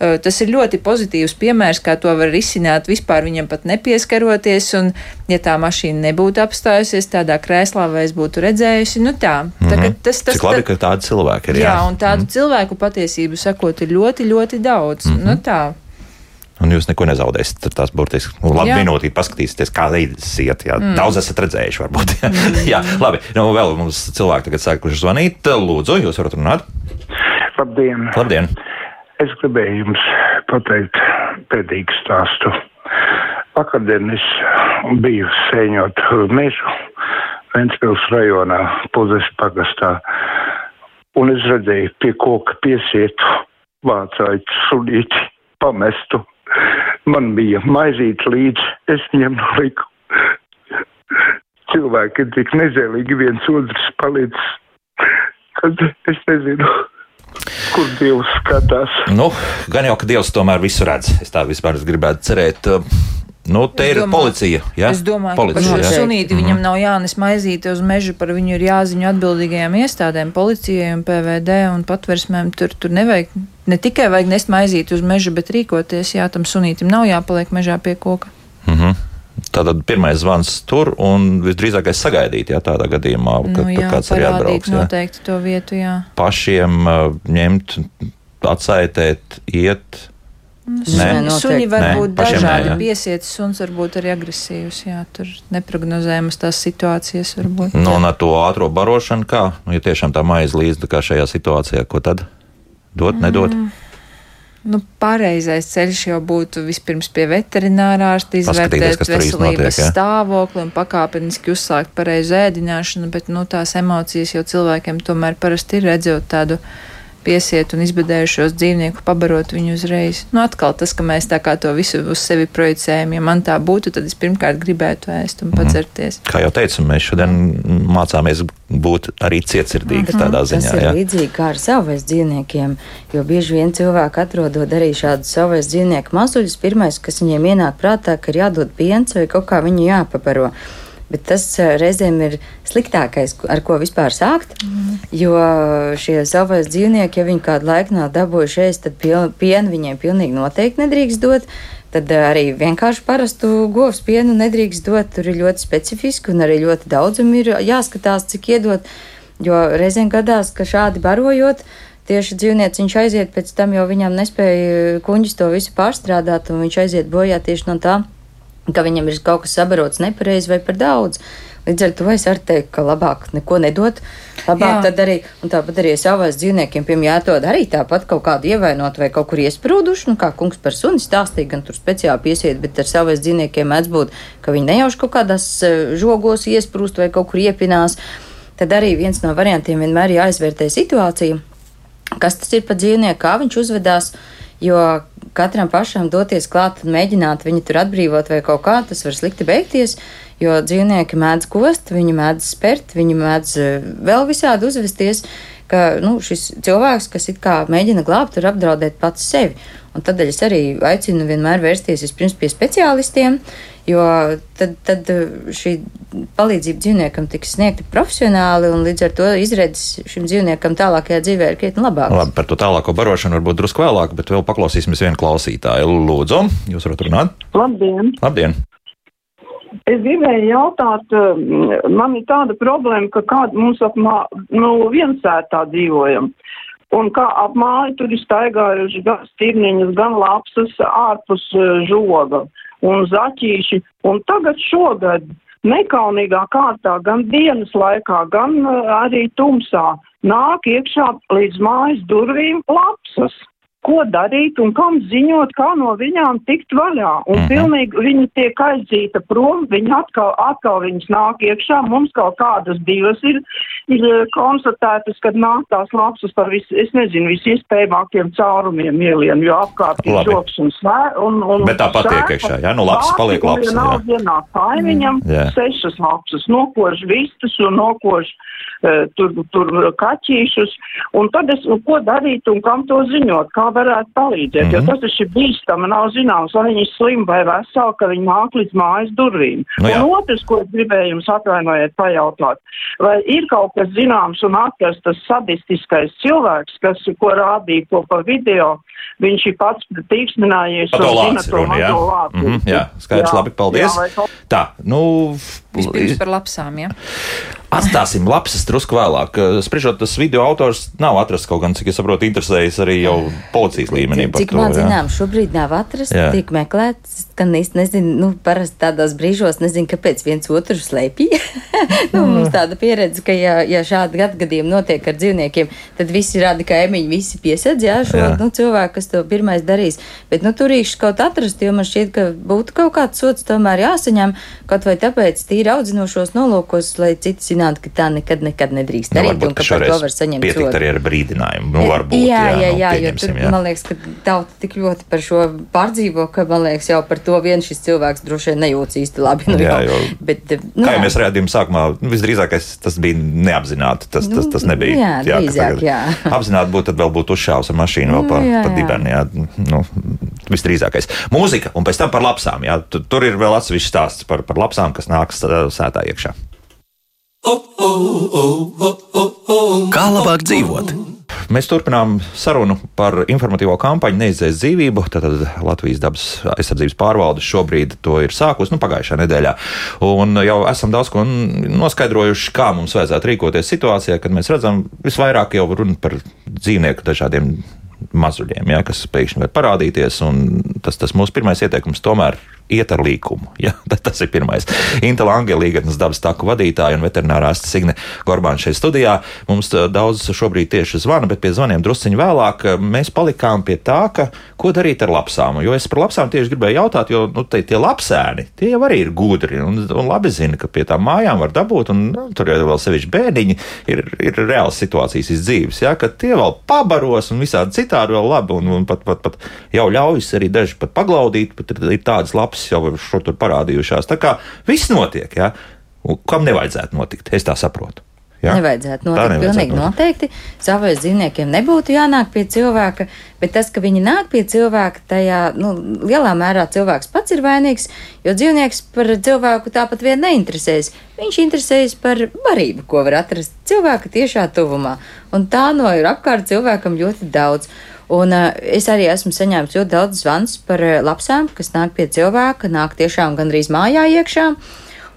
[SPEAKER 3] Eh, tas ir ļoti pozitīvs piemērs, kā to var risināt vispār viņam pat nepieskaroties. Un, ja tā mašīna nebūtu apstājusies tādā krēslā, vai es būtu redzējusi, nu tā. Mm -hmm.
[SPEAKER 1] tā tas, tas, Cik labi, ka tādi cilvēki ir. Jā,
[SPEAKER 3] jā un tādu mm -hmm. cilvēku patiesību sakot ir ļoti, ļoti daudz. Mm -hmm. nu, tā.
[SPEAKER 1] Un jūs neko nezaudēsiet. Tad tās burtiski nu, labi minūtī paskatīsieties, kā līdzi iet. Jā. Mm. Daudz esat redzējuši, varbūt. Jā, mm. jā labi. Nu, vēl mums cilvēki tagad sākuši zvanīt. Lūdzu, jūs varat runāt.
[SPEAKER 5] Labdien!
[SPEAKER 1] Labdien.
[SPEAKER 5] Es gribēju jums pateikt pēdīgu stāstu. Vakardien es biju sēņot mežu Ventspils rajonā, Puzes pagastā, un es redzēju pie koka piesietu vācāju sunīti pamestu. Man bija maizīt līdzi, es viņam noliku. Cilvēki ir tik nezēlīgi viens otrs palicis, kad es nezinu. Kur Dievs skatās?
[SPEAKER 1] Nu, gan jau, ka Dievs tomēr visu redz. Es tā vispār gribētu cerēt. Nu, te es ir domāju, policija. Ja?
[SPEAKER 3] Es domāju, policija, ka par šo sunīti mm. viņam mhm. nav jānes maizīti uz mežu, par viņu ir jāziņo atbildīgajām iestādēm, policijai un PVD un patversmēm. Tur, tur nevajag ne tikai vajag nest maizīti uz mežu, bet rīkoties, jā, tam sunītim nav jāpaliek mežā pie koka.
[SPEAKER 1] Mm -hmm. Tātad pirmais zvans tur un visdrīzākais sagaidīt, ja tādā gadījumā, kad nu, jā, kāds arī atbrauks.
[SPEAKER 3] Jā, noteikti to vietu, jā.
[SPEAKER 1] Pašiem uh, ņemt, atsaitēt, iet.
[SPEAKER 3] Nu, Nē, suņi var nē, būt dažādi. Nē, Piesiets suns var būt arī agresīvs. Jā, tur neprognozējamas tās situācijas var būt.
[SPEAKER 1] Nu, un ar to ātro barošanu kā? Nu, ja tiešām tā maize līdz kā šajā situācijā, ko tad? Dot, nedot? Mm.
[SPEAKER 3] Nu, pareizais ceļš jau būtu vispirms pie veterinārā ārsta izvērtēt veselības
[SPEAKER 1] notiek,
[SPEAKER 3] stāvokli un pakāpeniski uzsākt pareizu ēdināšanu, bet nu, tās emocijas jau cilvēkiem tomēr parasti ir redzot tādu piesiet un izbedējušos dzīvnieku, pabarot viņu uzreiz. Nu, atkal tas, ka mēs tā kā to visu uz sevi projicējam, ja man tā būtu, tad es pirmkārt gribētu ēst un padzerties.
[SPEAKER 1] Kā jau teicu, mēs šodien mācāmies būt arī cietsirdīgi tādā
[SPEAKER 2] Tas
[SPEAKER 1] ziņā.
[SPEAKER 2] ir
[SPEAKER 1] Jā.
[SPEAKER 2] līdzīgi kā ar savvaļas dzīvniekiem, jo bieži vien cilvēki atrodot arī šādus savvaļas dzīvnieku mazuļus, pirmais, kas viņiem ienāk prātā, ka ir jādod piens vai kaut kā viņu jāpaparo. Bet tas eh, reizēm ir sliktākais, ar ko vispār sākt. Mm. Jo šie savvaļas dzīvnieki, ja viņi kādu laiku nav dabūjuši ēst, tad pienu viņiem pilnīgi noteikti nedrīkst dot. Tad eh, arī vienkārši parastu govs pienu nedrīkst dot. Tur ir ļoti specifiski un arī ļoti daudzam ir jāskatās, cik iedot. Jo reizēm gadās, ka šādi barojot, tieši dzīvnieks viņš aiziet, pēc tam jau viņam nespēja kuņģis to visu pārstrādāt, un viņš aiziet bojā tieši no tā, ka viņam ir kaut kas sabarots nepareizi vai par daudz. Līdz ar to es varu teikt, ka labāk neko nedot. Labāk
[SPEAKER 3] Jā.
[SPEAKER 2] tad arī, un tāpat arī savās dzīvniekiem, piemēram, jāatrod arī tāpat kaut kādu ievainot vai kaut kur iesprūduši, nu kā kungs par suni stāstīja, gan tur speciāli piesiet, bet ar savās dzīvniekiem mēdz būt, ka viņi nejauši kaut kādās eh, žogos iesprūst vai kaut kur iepinās. Tad arī viens no variantiem vienmēr ir jāizvērtē situācija, kas tas ir pa dzīvnieku, kā viņš uzvedās. Jo katram pašam doties klāt un mēģināt viņu tur atbrīvot vai kaut kā, tas var slikti beigties. Jo dzīvnieki mēdz kost, viņi mēdz spērt, viņi mēdz eh, vēl visādi uzvesties, ka nu, šis cilvēks, kas it kā mēģina glābt, tur apdraudēt pats sevi. Un tādēļ es arī aicinu vienmēr vērsties vispirms pie speciālistiem, jo tad, tad eh, šī palīdzība dzīvniekam tiks sniegta profesionāli, un līdz ar to izredzes šim dzīvniekam tālākajā dzīvē ir krietni labākas.
[SPEAKER 1] Labi, par to tālāko barošanu varbūt drusku vēlāk, bet vēl paklausīsimies vienu klausītāju. Lūdzu, jūs varat runāt?
[SPEAKER 6] Labdien!
[SPEAKER 1] Labdien!
[SPEAKER 6] Es gribēju jautāt, um, man ir tāda problēma, ka kāda mums ap mā, nu, viensētā dzīvojam. Un kā ap māju tur ir staigājuši gan stirniņas, gan lapsas ārpus uh, žoga un zaķīši. Un tagad šogad nekaunīgā kārtā gan dienas laikā, gan uh, arī tumsā nāk iekšā līdz mājas durvīm lapsas. Ko darīt un kam ziņot, kā no viņām tikt vaļā. Un
[SPEAKER 1] Mhm.
[SPEAKER 6] pilnīgi viņi tiek aizdzīta prom, viņi atkal, atkal viņas nāk iekšā. Mums kaut kādas divas ir, ir eh, konstatētas, kad nāk tās lapsas par visu, es nezinu, visiespējamākiem caurumiem ielien, jo apkārt ir žoks un svē. Un, un
[SPEAKER 1] Bet tāpat tiek iekšā, jā? Nu, lapsas paliek lapsas,
[SPEAKER 6] vienalga ienāk kaimiņam,
[SPEAKER 1] Jā.
[SPEAKER 6] sešas lapsas, nokož vistas un nokož tur, tur kaķīšus. Un tad es, nu, ko darīt un kam to ziņot, kā varētu palīdzēt, mm -hmm. jo
[SPEAKER 1] Mhm.
[SPEAKER 6] tas taču ir bīstami, nav zināms, vai viņi ir slimi vai veseli, ka viņi nāk līdz mājas durvīm.
[SPEAKER 1] Nu jā.
[SPEAKER 6] un otrs, ko es gribēju jums atvainojiet pajautāt, vai ir kaut kas zināms un atrasts tas sadistiskais cilvēks, kas, ko rādīja ko pa video, viņš ir pats tīksminājies
[SPEAKER 1] to
[SPEAKER 6] un zina
[SPEAKER 1] lāci
[SPEAKER 6] to
[SPEAKER 1] runa, jā?
[SPEAKER 6] lāci.
[SPEAKER 1] Mhm, jā, skaidrs,
[SPEAKER 6] Jā,
[SPEAKER 1] labi, paldies.
[SPEAKER 6] jā,
[SPEAKER 1] Tā, nu,
[SPEAKER 3] Vispirms par lapsām, ja?
[SPEAKER 1] Atstāsim lapsas drusku vēlāk. Spriežot, tas video autors nav atrasts kaut gan, cik es saprotu, interesējas arī jau policijas līmenī.
[SPEAKER 2] Cik
[SPEAKER 1] to,
[SPEAKER 2] man
[SPEAKER 1] jā.
[SPEAKER 2] zināms, šobrīd nav atrasts,
[SPEAKER 1] Jā.
[SPEAKER 2] tiek meklēts, ka īsti nezinu, nu, parasti tādos brīžos nezinu, kāpēc viens otru slēpj. nu, mums tāda pieredze, ka, ja, ja šādi gadījumi notiek ar dzīvniekiem, tad visi rāda kaimiņi, visi piesedz, jā, šo
[SPEAKER 1] Jā.
[SPEAKER 2] nu, cilvēku, kas to pirmais darīs. Bet, nu, turīši kaut atrast, jo man šķiet, ka būtu kaut kāds sots tomēr jāsaņem, kaut vai tāpēc tīri audzinošos nolūkos, lai citi zinātu, ka tā nekad, nekad nedrīkst
[SPEAKER 1] Nu,
[SPEAKER 2] darīt
[SPEAKER 1] varbūt,
[SPEAKER 2] un
[SPEAKER 1] ka
[SPEAKER 2] par to var saņemt sodu.
[SPEAKER 1] arī ar brīdinājumu. Nu, varbūt,
[SPEAKER 2] jā, jā,
[SPEAKER 1] nu,
[SPEAKER 2] jā, jo
[SPEAKER 1] pieņemsim,
[SPEAKER 2] tur,
[SPEAKER 1] jā.
[SPEAKER 2] man liekas, ka tauta tik ļoti par šo pārdzīvo, ka man liekas, jau par to vien šis cilvēks droši vien nejūtas īsti labi. Nu,
[SPEAKER 1] Jā, jo-
[SPEAKER 2] Bet, nu,
[SPEAKER 1] Kā jau
[SPEAKER 2] jā.
[SPEAKER 1] mēs redzējām, sākumā nu, visdrīzākais tas bija neapzināti. Tas, tas, tas
[SPEAKER 2] Nu,
[SPEAKER 1] nebija.
[SPEAKER 2] jā,
[SPEAKER 1] ka
[SPEAKER 2] drīzāk, jā.
[SPEAKER 1] Apzināti būtu, tad vēl būtu uzšāvis ar mašīnu vēl
[SPEAKER 2] Nu,
[SPEAKER 1] pa,
[SPEAKER 2] jā,
[SPEAKER 1] pa
[SPEAKER 2] jā.
[SPEAKER 1] dibeni. Jā, nu, visdrīzākais. Mūzika un pēc tam par lapsām. Jā, tur, ir vēl atsevišķs stāsts par, par lapsām, kas nāks sētā iekšā.
[SPEAKER 7] Kā labāk dzīvot?
[SPEAKER 1] Mēs turpinām sarunu par informatīvo kampaņu Neizdzēs dzīvību. Tātad Latvijas dabas aizsardzības pārvalde šobrīd to ir sākusi nu, pagājušā nedēļā. Un jau esam daudz ko noskaidrojuši, kā mums vajadzētu rīkoties situācijā, kad mēs redzam visvairāk jau runa par dzīvnieku dažādiem mazuļiem, ja, kas pēkšņi var parādīties. Tas, tas mūsu pirmais ieteikums tomēr iet ar līkumu. Ja? Tas ir pirmais. Inta Lange, Līgatnes dabas taku vadītāja un veterinārā ārste Signe Gorbāna šeit studijā. Mums uh, daudz šobrīd tieši zvana, bet pie zvaniem drusciņi vēlāk uh, mēs palikām pie tā, ka ko darīt ar lapsām. Jo es par lapsām tieši gribēju jautāt, jo nu, te, tie lapsēni, tie jau arī ir gudri un, un labi zina, ka pie tām mājām var dabūt, un nu, tur jau vēl sevišķi bēdiņi ir, ir reāls situācijas iz dzīves, ja? ka tie vēl pabaros un visādi citādi vēl labi, un, un pat, pat, pat jau ļaujas arī daži pat paglaudīt, pat ir, ir tādas lapas jau šur tur parādījušās. Tā kā viss notiek, ja? Un kam nevajadzētu notikt, es tā saprotu. Ja?
[SPEAKER 2] Nevajadzētu
[SPEAKER 1] Tā
[SPEAKER 2] notikt.
[SPEAKER 1] nevajadzētu
[SPEAKER 2] Pilnīgi
[SPEAKER 1] notikt.
[SPEAKER 2] noteikti. Savais dzīvniekiem nebūtu jānāk pie cilvēka, bet tas, ka viņi nāk pie cilvēka, tajā nu, lielā mērā cilvēks pats ir vainīgs, jo dzīvnieks par cilvēku tāpat vien neinteresējas. Viņš interesējas par barību, ko var atrast cilvēka tiešā tuvumā. Un tā no ir apkārt cilvēkam ļoti daudz. Un uh, es arī esmu saņēmis ļoti daudz zvans par uh, lapsām, kas nāk pie cilvēka, nāk tiešām gandrīz mājā iekšā.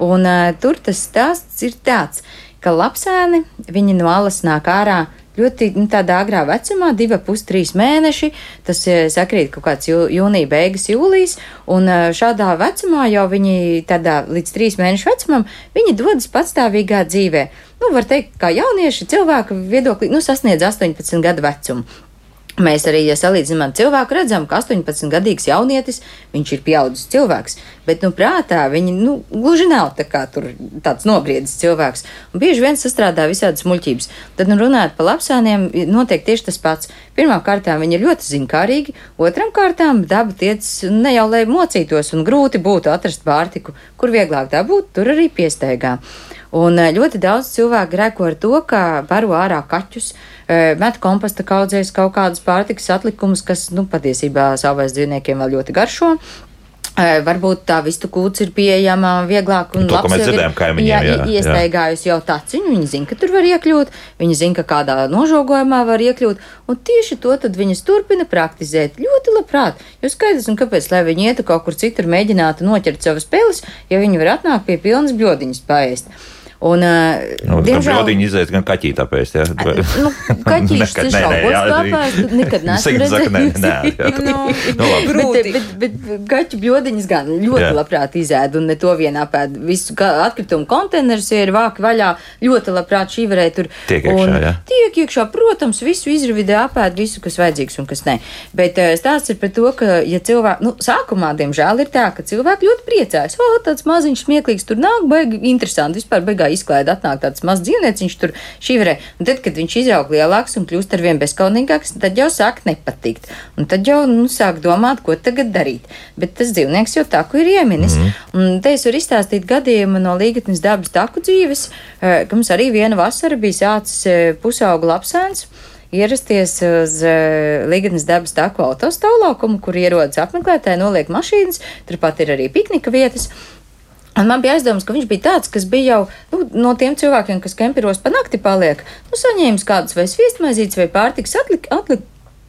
[SPEAKER 2] Un uh, tur tas stāsts ir tāds, ka lapsēni, viņi no alas nāk ārā ļoti nu, tādā agrā vecumā, divi, pus trīs mēneši. Tas sakrīt kaut kāds jū, jūnija beigas, jūlijas, un šādā vecumā jau viņi tādā līdz trīs mēnešu vecumam, viņi dodas patstāvīgā dzīvē. Nu, var teikt, kā jaunieši cilvēka viedoklī, nu, sasniedz 18 gadu vecumu. Mēs arī, ja salīdzinām cilvēku, redzam, ka 18-gadīgs jaunietis, viņš ir pieaudzis cilvēks, bet, nu, prātā viņi, nu, gluži nav tā kā tur tāds nobriedzis cilvēks. Un bieži vien sastrādā visādas muļķības. Tad, nu, runājot par lapsāniem, notiek tieši tas pats. Pirmām kārtām viņi ir ļoti zinkārīgi, otram kārtām daba tiec ne jau lai mocītos un grūti būtu atrast pārtiku, kur vieglāk dabūt, tur arī piestaigā. Un eh, ļoti daudz cilvēku grēko ar to, ka baro ārā kaķus, eh, met komposta kaudzēs kaut kādus pārtikas atlikumus, kas, nu, patiesībā savais dzīvniekiem vēl ļoti garšo. Varbūt tā vistu kūts ir pieejama vieglāk un
[SPEAKER 1] ko
[SPEAKER 2] labs
[SPEAKER 1] mēs
[SPEAKER 2] ir,
[SPEAKER 1] dzirdējām
[SPEAKER 2] jā,
[SPEAKER 1] jā, jā.
[SPEAKER 2] iestaigājusi jau taciņu, viņi zina, ka tur var iekļūt, viņi zina, ka kādā nožogojumā var iekļūt, un tieši to tad viņas turpina praktizēt ļoti labprāt. Jo skaidrs, un kāpēc, lai viņi ietu kaut kur citur mēģinātu noķert savas peles, ja viņi var atnākt pie pilnas bļodiņas paēst. Un,
[SPEAKER 1] Nu, diemžēl viņi iziet gan kaķī, tāpēc. Ja?
[SPEAKER 2] Nu, kaķīšus
[SPEAKER 1] Nekad-
[SPEAKER 2] ir šaubos
[SPEAKER 1] jā,
[SPEAKER 2] tad nekad neesmu
[SPEAKER 1] Signa saka, nē, jā.
[SPEAKER 3] Nu,
[SPEAKER 1] Nu.
[SPEAKER 2] Bet, bet, bet, kaķu bļodiņas gan ļoti
[SPEAKER 1] Jā.
[SPEAKER 2] labprāt izēd, un ne to vien apēd. Visu atkritumu konteinerus ir vāki vaļā, ļoti labprāt šī varēja tur.
[SPEAKER 1] Tiek iekšā,
[SPEAKER 2] un
[SPEAKER 1] jā.
[SPEAKER 2] Tiek iekšā, protams, visu izravidē apēd, visu, kas vajadzīgs un kas nē. Bet stāsts ir par to, ka, ja cilvēki, nu, sākumā, diemžēl, ir tā, ka cilvēki ļoti priecājas. O, tāds maziņš smieklīgs tur nāk, baigi interesanti, vispār beigā izklaida atnāk tāds mazs dzīvnieciņš tur šivrē. Un tad, kad viņš izaug lielāks un kļūst ar vien bezkaunīgāks, tad jau sāk nepatikt. Un tad jau, nu, sāk domāt, ko tagad darīt. Bet tas dzīvnieks jau taku ir ieminis. Mm. Un te es varu izstāstīt gadījumu no līgatnes dabas taku dzīves, eh, ka mums arī viena vasara bija sācis eh, pusaugu lapsēns ierasties uz uh, Līgas dabas taku autostāvlaukumu, kur ierodas apmeklētāji, noliek mašīnas, turpat ir arī piknika vietas. Un man bija aizdoms, ka viņš bija tāds, kas bija jau nu, no tiem cilvēkiem, kas kemperos pa nakti paliek, nu, saņēmis kādus vai sviestmaizītes vai pārtiks atlik, atlik,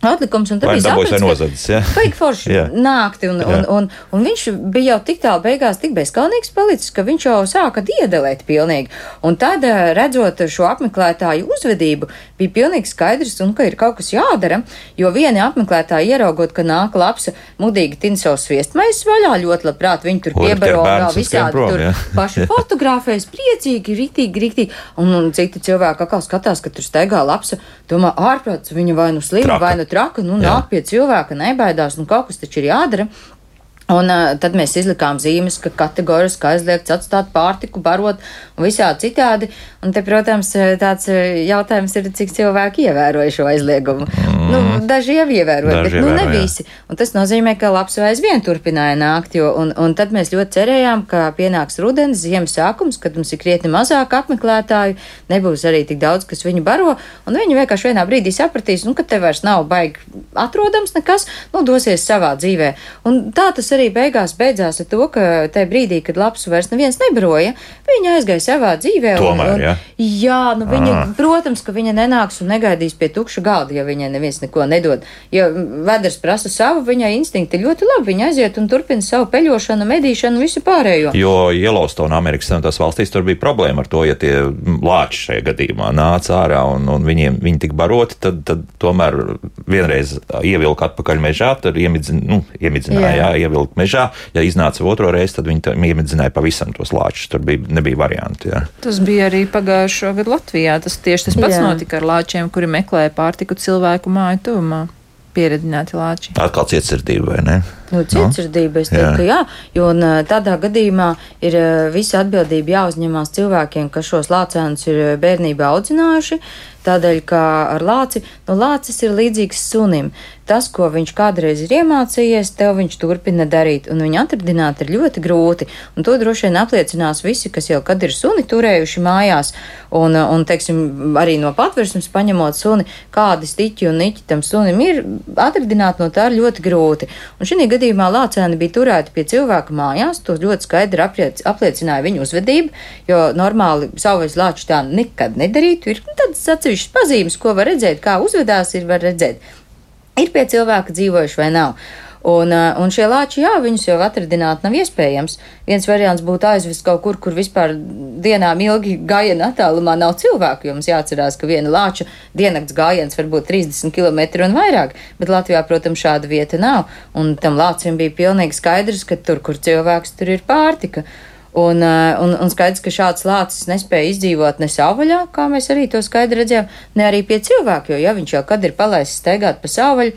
[SPEAKER 2] atlikums, un tad bija sapratis, ka-? Baigi forši
[SPEAKER 1] Jā.
[SPEAKER 2] nākti, un, un, un, un viņš bija jau tik tālu beigās, tik bezkalnīgs palicis, ka viņš jau sāka diedelēt pilnīgi. Un tad, eh, redzot šo apmeklētāju uzvedību, bija pilnīgi skaidrs, un ka ir kaut kas jādara, jo vieni apmeklētāji ieraugot, ka nāk labs, mudīgi tin savus sviestmaisus vaļā, ļoti labprāt, viņi tur piebaro vēl visādi
[SPEAKER 1] prom,
[SPEAKER 2] tur
[SPEAKER 1] jā.
[SPEAKER 2] paši fotografējas, priecīgi, ritīgi, ritīgi, un, un citi cilvēki atkal skatās, ka tur staigā labs, domā, ārprāts, viņa vai nu slima, vai nu traka, nu nāk pie cilvēka, nebaidās, nu kaut kas taču ir jādara. Un uh, tad mēs izlikām zīmes, ka kategoriski aizliegts atstāt pārtiku, barot un visādi citādi. Un te, protams, tāds jautājums ir, cik cilvēki ievēroja šo aizliegumu. Mm. Nu, daži jau ievēroja,
[SPEAKER 1] Daži
[SPEAKER 2] bet nu,
[SPEAKER 1] ievēro,
[SPEAKER 2] ne
[SPEAKER 1] jā.
[SPEAKER 2] visi. Un tas nozīmē, ka labs vai aizvien turpināja nākt. Jo, un, un tad mēs ļoti cerējām, ka pienāks rudens, ziemas sākums, kad mums ir krietni mazāk apmeklētāju, nebūs arī tik daudz, kas viņu baro. Un viņi vienkārši vienā brīdī sapratīs, nu, ka te vairs nav baigi atrodams nekas, nu, dosies savā dzīvē. Un tā tas arī beigās beidzās ar to, ka tajā brīdī, kad labs vairs neviens nebaroja, viņa aizgāja savā dzīvē.
[SPEAKER 1] Tomēr,
[SPEAKER 2] un, un,
[SPEAKER 1] ja?
[SPEAKER 2] Jā, nu viņa,
[SPEAKER 1] Ah.
[SPEAKER 2] protams, ka viņa nenāks un negaidīs pie tukša galda, ja viņai neviens neko nedod. Ja veders prasa savu, viņai instinkti ļoti labi. Viņa aiziet un turpina savu peļošanu, medīšanu, visu pārējo.
[SPEAKER 1] Jo Yellowstone, Amerikas Savienotās valstīs, tur bija problēma ar to, ja tie lāči šajā gadījumā nāca ārā un, un viņiem viņi tika baroti, tad, tad tomēr vienreiz ievilka atpakaļ mežā, tur iemidzin, nu, iemidzināja, jā.
[SPEAKER 2] Jā.
[SPEAKER 1] jā, ievilka ievilkt mežā. Ja iznāca otro reizi, tad viņi iemidzināja pavisam tos lāčus. Tur bija, nebija variantu. Jā.
[SPEAKER 3] Tas bija arī pagājušo gadu Latvijā. Tas tieši tas pats
[SPEAKER 2] Jā.
[SPEAKER 3] notika ar lāčiem, kuri meklēja pārtiku cilvēku māju tuvumā. Pieredzināti lāči.
[SPEAKER 1] Atkal cietsirdība, vai ne?
[SPEAKER 2] Nu, Cietsirdība, es teiktu,
[SPEAKER 1] Jā.
[SPEAKER 2] ka jā, jo tādā gadījumā ir visa atbildība jāuzņemās cilvēkiem, kas šos lācēnus ir bērnībā audzinājuši. Tādēļ, ka ar lāci, nu, lācis ir līdzīgs sunim. Tas, ko viņš kādreiz ir iemācījies, tev viņš turpina darīt, un viņu atradināt ir ļoti grūti. Un to droši vien apliecinās visi, kas jau kad ir suni turējuši mājās, un, un teiksim, arī no patversmes paņemot suni, kādi stiķi un niķi tam sunim ir, atradināt no tā ir ļoti grūti. Un šī gadījumā lācēni bija turēti pie cilvēka mājās, to ļoti skaidri apliec, apliecināja viņu uzvedība, jo normāli savvaļas lāči tā nekad nedarītu. Ir tādas atsevišķas pazīmes, ko var redzēt, kā uzvedās, ir var redzēt. Ir pie cilvēka dzīvojuši vai nav. Un, ā, un šie lāči, jā, viņus jau atradināt nav iespējams. Viens variants būtu aizvest kaut kur, kur vispār dienām ilgi gājienu attālumā nav cilvēku. Jums jāatcerās, ka viena lāča diennakts gājiens var būt 30 km un vairāk, bet Latvijā, protams, šāda vieta nav. Un tam lācim bija pilnīgi skaidrs, ka tur, kur cilvēks, tur ir pārtika. Un, ā, un, un skaidrs, ka šāds lācis nespēja izdzīvot ne savvaļā, kā mēs arī to skaidri redzējām, ne arī pie cilvēka, jo ja viņš jau kad ir palaists staigāt pa savvaļu,